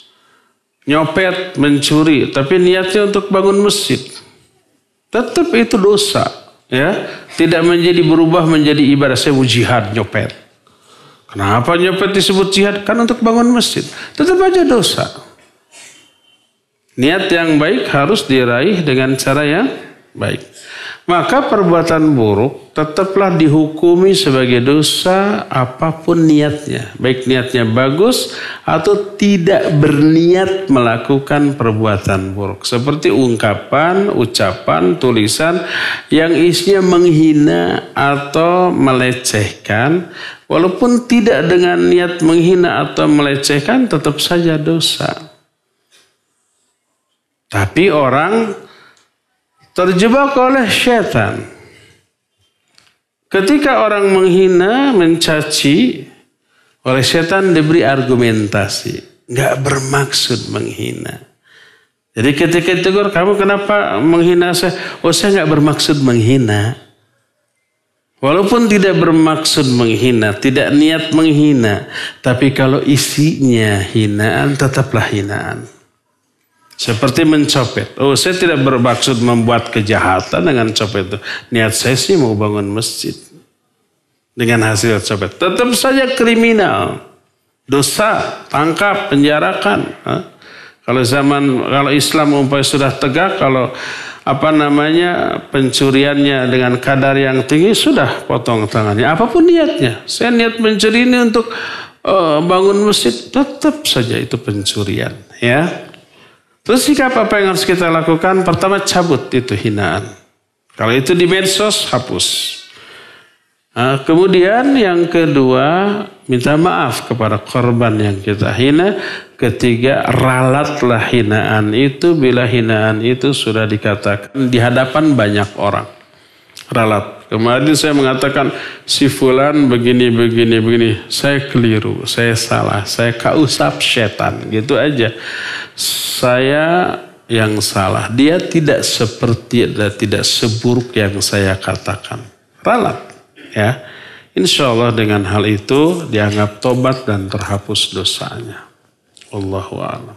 Nyopet, mencuri, tapi niatnya untuk bangun masjid. Tetap itu dosa. ya Tidak menjadi berubah menjadi ibadah. Saya jihad nyopet. Kenapa nyopet disebut jihad? Kan untuk bangun masjid. Tetap aja dosa. Niat yang baik harus diraih dengan cara yang baik. Maka perbuatan buruk tetaplah dihukumi sebagai dosa apa pun niatnya. Baik niatnya bagus atau tidak berniat melakukan perbuatan buruk. Seperti ungkapan, ucapan, tulisan yang isinya menghina atau melecehkan. Walaupun tidak dengan niat menghina atau melecehkan tetap saja dosa. Tapi orang terjebak oleh setan. Ketika orang menghina, mencaci, oleh setan diberi argumentasi. Nggak bermaksud menghina. Jadi ketika ditegur, kamu kenapa menghina saya? Oh saya nggak bermaksud menghina. Walaupun tidak bermaksud menghina, tidak niat menghina. Tapi kalau isinya hinaan, tetaplah hinaan. Seperti mencopet. Oh saya tidak bermaksud membuat kejahatan dengan copet itu. Niat saya sih mau bangun masjid. Dengan hasil copet. Tetap saja kriminal. Dosa, tangkap, penjarakan. Hah? Kalau zaman, kalau Islam umpamanya sudah tegak, kalau apa namanya pencuriannya dengan kadar yang tinggi sudah potong tangannya. Apa pun niatnya. Saya niat mencuri ini untuk uh, bangun masjid, tetap saja itu pencurian. Ya, Terus sikap apa yang harus kita lakukan? Pertama cabut itu hinaan. Kalau itu di medsos hapus. Nah, kemudian yang kedua minta maaf kepada korban yang kita hina. Ketiga ralatlah hinaan itu bila hinaan itu sudah dikatakan di hadapan banyak orang. Ralat. Kemarin saya mengatakan si fulan begini begini begini. Saya keliru, saya salah, saya kausap setan gitu aja saya yang salah. Dia tidak seperti dan tidak seburuk yang saya katakan. Ralat. Ya. Insya Allah dengan hal itu dianggap tobat dan terhapus dosanya. Allahu a'lam.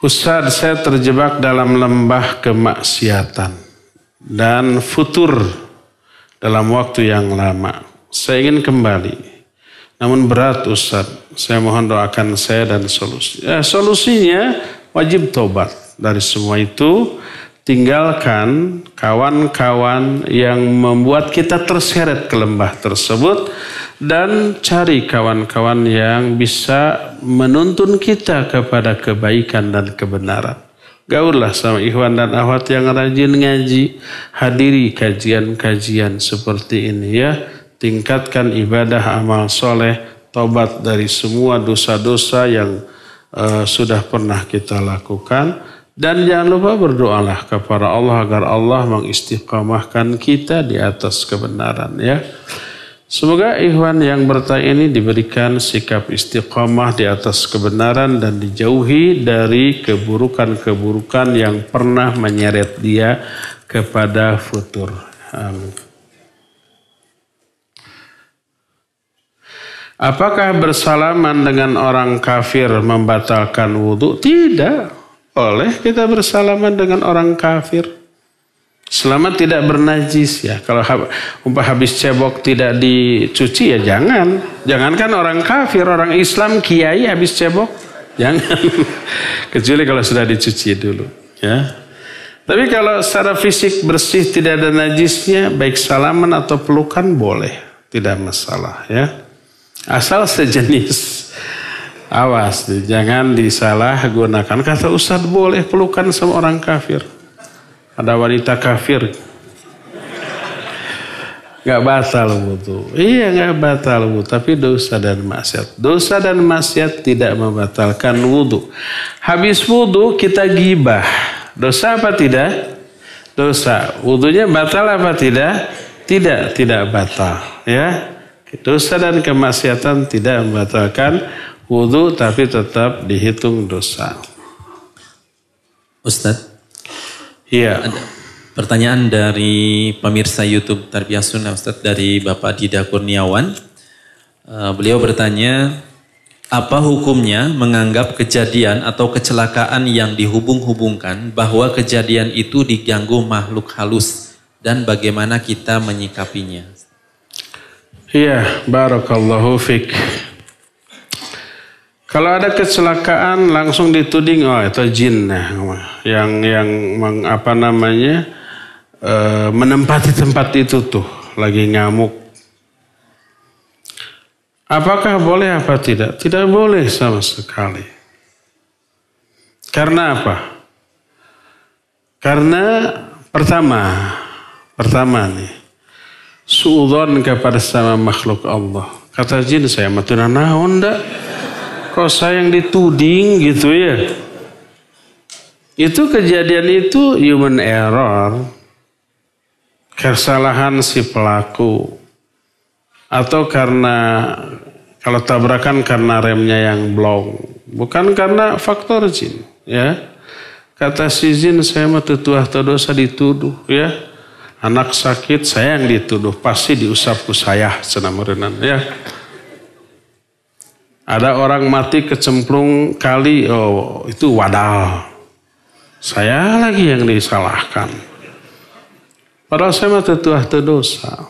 Ustaz, saya terjebak dalam lembah kemaksiatan dan futur dalam waktu yang lama. Saya ingin kembali. Namun berat Ustaz, saya mohon doakan saya dan solusi. Ya, solusinya wajib tobat dari semua itu. Tinggalkan kawan-kawan yang membuat kita terseret ke lembah tersebut dan cari kawan-kawan yang bisa menuntun kita kepada kebaikan dan kebenaran. Gaullah sama ikhwan dan ahwat yang rajin ngaji, hadiri kajian-kajian seperti ini ya tingkatkan ibadah amal soleh, tobat dari semua dosa-dosa yang uh, sudah pernah kita lakukan Dan jangan lupa berdoalah kepada Allah agar Allah mengistiqamahkan kita di atas kebenaran ya. Semoga ikhwan yang bertanya ini diberikan sikap istiqamah di atas kebenaran dan dijauhi dari keburukan-keburukan yang pernah menyeret dia kepada futur. Amin. Apakah bersalaman dengan orang kafir membatalkan wudhu? Tidak. Oleh kita bersalaman dengan orang kafir. Selama tidak bernajis ya. Kalau umpah habis cebok tidak dicuci ya jangan. Jangankan orang kafir, orang Islam kiai habis cebok. Jangan. Kecuali kalau sudah dicuci dulu. Ya. Tapi kalau secara fisik bersih tidak ada najisnya, baik salaman atau pelukan boleh. Tidak masalah ya. Asal sejenis. Awas, jangan disalah gunakan. Kata Ustadz boleh pelukan sama orang kafir. Ada wanita kafir. Gak batal wudhu. Iya gak batal wudhu. Tapi dosa dan maksiat. Dosa dan maksiat tidak membatalkan wudhu. Habis wudhu kita gibah. Dosa apa tidak? Dosa. Wudhunya batal apa tidak? Tidak, tidak batal. Ya, Dosa dan kemaksiatan tidak membatalkan wudhu tapi tetap dihitung dosa. Ustadz, Iya. Ada pertanyaan dari pemirsa YouTube Tarbiyah Sunnah Ustaz dari Bapak Dida Kurniawan. Uh, beliau bertanya, apa hukumnya menganggap kejadian atau kecelakaan yang dihubung-hubungkan bahwa kejadian itu diganggu makhluk halus dan bagaimana kita menyikapinya? Iya, barakallahu fik. Kalau ada kecelakaan langsung dituding oh itu jin nah, yang yang meng, apa namanya e, menempati tempat itu tuh lagi ngamuk. Apakah boleh apa tidak? Tidak boleh sama sekali. Karena apa? Karena pertama, pertama nih, suudon kepada sama makhluk Allah. Kata jin saya mati naon? Kok saya yang dituding gitu ya. Itu kejadian itu human error. Kesalahan si pelaku. Atau karena kalau tabrakan karena remnya yang blong. Bukan karena faktor jin. Ya. Kata si jin saya mah tetuah dosa dituduh ya. Anak sakit saya yang dituduh pasti diusapku saya senamarenan ya. Ada orang mati kecemplung kali, oh itu wadal. Saya lagi yang disalahkan. Padahal saya mah tetuah dosa.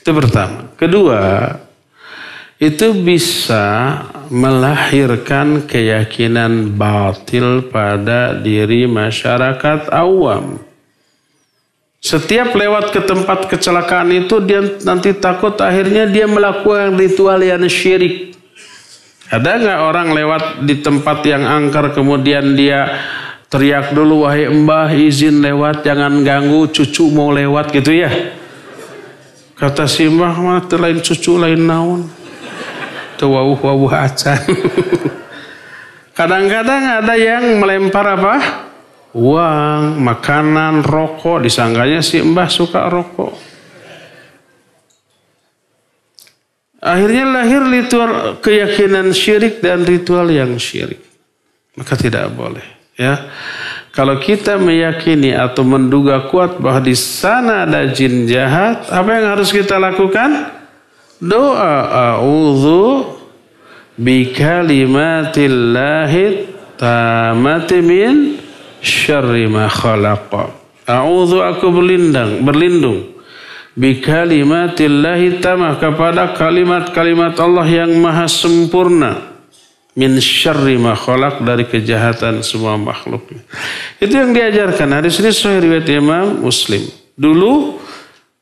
Itu pertama. Kedua, itu bisa melahirkan keyakinan batil pada diri masyarakat awam. Setiap lewat ke tempat kecelakaan itu dia nanti takut akhirnya dia melakukan ritual yang syirik. Ada nggak orang lewat di tempat yang angker kemudian dia teriak dulu wahai mbah izin lewat jangan ganggu cucu mau lewat gitu ya. Kata si mbah mah lain cucu lain naon. Tuh wawuh wawuh acan. Kadang-kadang ada yang melempar apa? Uang, makanan, rokok. Disangganya si mbah suka rokok. Akhirnya lahir ritual keyakinan syirik dan ritual yang syirik. Maka tidak boleh. Ya, kalau kita meyakini atau menduga kuat bahwa di sana ada jin jahat, apa yang harus kita lakukan? Doa a'udzu bi kalimatillahi tamati min syarri ma khalaqa. A'udzu aku berlindung, berlindung bikalimatillahi tamah kepada kalimat-kalimat Allah yang maha sempurna min syarri ma dari kejahatan semua makhluk. Itu yang diajarkan. Hadis ini sahih riwayat Imam Muslim. Dulu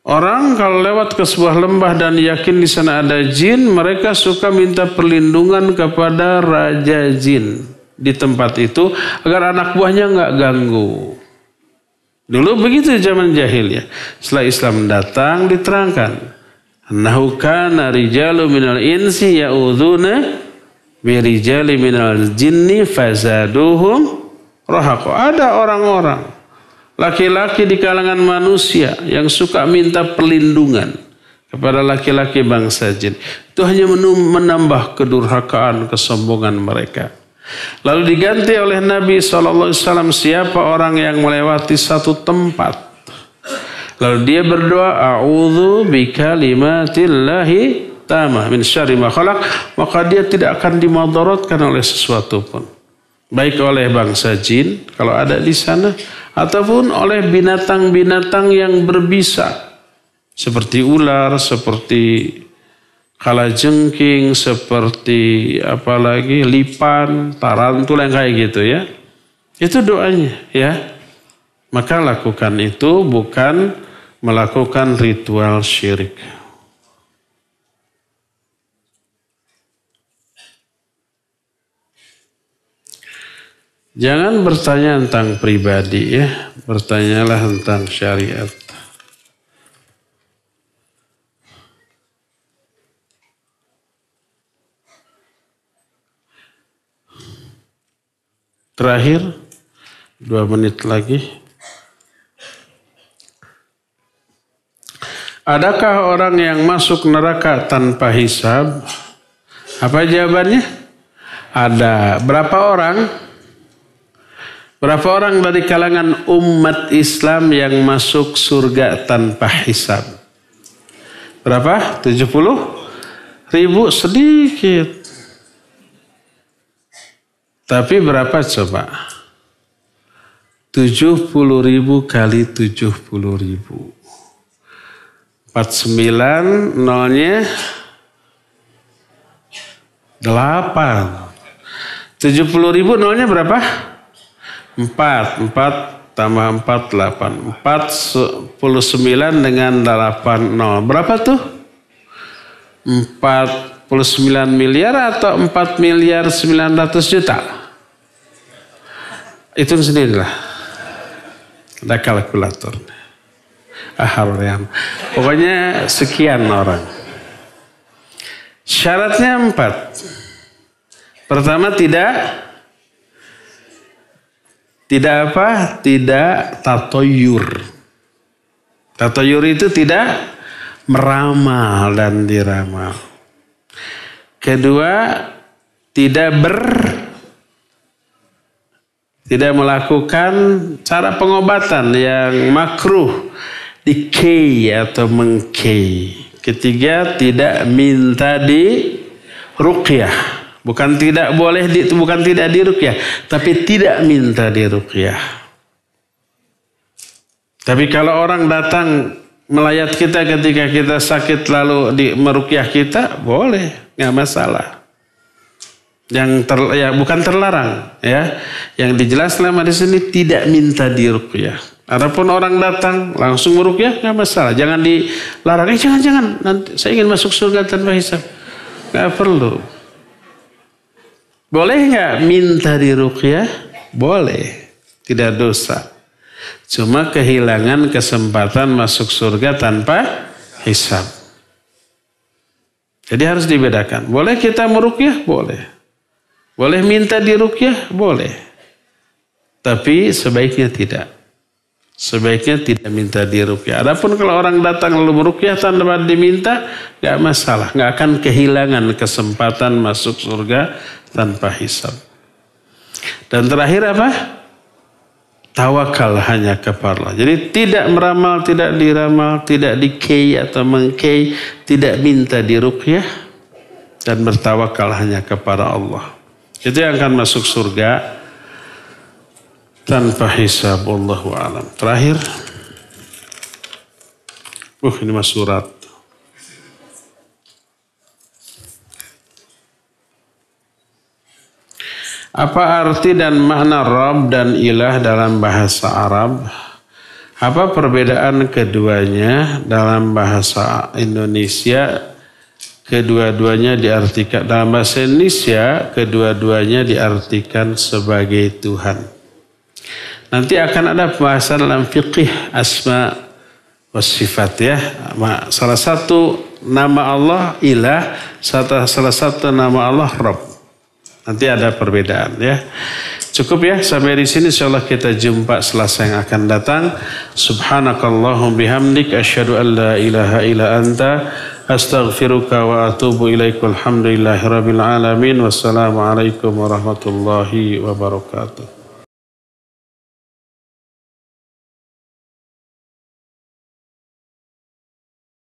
orang kalau lewat ke sebuah lembah dan yakin di sana ada jin, mereka suka minta perlindungan kepada raja jin di tempat itu agar anak buahnya nggak ganggu. Dulu begitu zaman jahiliyah. Setelah Islam datang diterangkan. Annahu kana rijalu minal insi ya'udhuna birijali minal jinni fazaduhum rohako. Ada orang-orang laki-laki di kalangan manusia yang suka minta perlindungan kepada laki-laki bangsa jin. Itu hanya menambah kedurhakaan, kesombongan mereka. Lalu diganti oleh Nabi SAW siapa orang yang melewati satu tempat. Lalu dia berdoa, A'udhu bikalimatillahi tamah min syari maka dia tidak akan dimadaratkan oleh sesuatu pun. Baik oleh bangsa jin, kalau ada di sana, ataupun oleh binatang-binatang yang berbisa. Seperti ular, seperti kalajengking, seperti apalagi lipan, tarantula yang kayak gitu ya. Itu doanya ya. Maka lakukan itu bukan melakukan ritual syirik. Jangan bertanya tentang pribadi ya, bertanyalah tentang syariat. Terakhir, dua menit lagi. Adakah orang yang masuk neraka tanpa hisab? Apa jawabannya? Ada. Berapa orang? Berapa orang dari kalangan umat Islam yang masuk surga tanpa hisab? Berapa? 70 ribu sedikit. Tapi berapa coba? 70 ribu kali 70 ribu. 49 nolnya 8. 70 ribu nolnya berapa? 4. 4 tambah 4, 8. 49 dengan 8 nol. Berapa tuh? 4 49 miliar atau 4 miliar 900 juta? Hitung sendirilah. Ada kalkulator. Ahariam. Pokoknya sekian orang. Syaratnya empat. Pertama tidak tidak apa? Tidak tatoyur. Tatoyur itu tidak meramal dan diramal. Kedua, tidak ber tidak melakukan cara pengobatan yang makruh dikei atau mengkei. Ketiga, tidak minta di ruqyah. Bukan tidak boleh di, bukan tidak di ruqyah, tapi tidak minta di ruqyah. Tapi kalau orang datang melayat kita ketika kita sakit lalu di merukyah kita boleh nggak masalah. Yang ter, ya bukan terlarang ya. Yang dijelas selama di sini tidak minta dirukyah Adapun orang datang langsung merukyah nggak masalah. Jangan dilarang. Eh jangan jangan nanti saya ingin masuk surga tanpa hisab. Nggak perlu. Boleh nggak minta dirukyah boleh. Tidak dosa. Cuma kehilangan kesempatan masuk surga tanpa hisab. Jadi harus dibedakan. Boleh kita merukyah? Boleh. Boleh minta dirukyah? Boleh. Tapi sebaiknya tidak. Sebaiknya tidak minta dirukyah. Adapun kalau orang datang lalu merukyah tanpa diminta, nggak masalah. Nggak akan kehilangan kesempatan masuk surga tanpa hisab. Dan terakhir apa? Tawakal hanya kepada Allah. Jadi tidak meramal, tidak diramal, tidak dikei atau mengkei, tidak minta diruqyah dan bertawakal hanya kepada Allah. Itu yang akan masuk surga tanpa hisab Allah alam. Terakhir. Uh, ini mas surat. Apa arti dan makna Rob dan Ilah dalam bahasa Arab? Apa perbedaan keduanya dalam bahasa Indonesia? Kedua-duanya diartikan dalam bahasa Indonesia, kedua-duanya diartikan sebagai Tuhan. Nanti akan ada pembahasan dalam fikih asma wasifat ya. Salah satu nama Allah ilah, salah satu nama Allah Rob. Nanti ada perbedaan ya. Cukup ya sampai di sini insyaallah kita jumpa selasa yang akan datang. Subhanakallahum bihamdik asyhadu an la ilaha illa anta astaghfiruka wa atubu ilaik. Walhamdulillahirabbil alamin. Wassalamualaikum warahmatullahi wabarakatuh.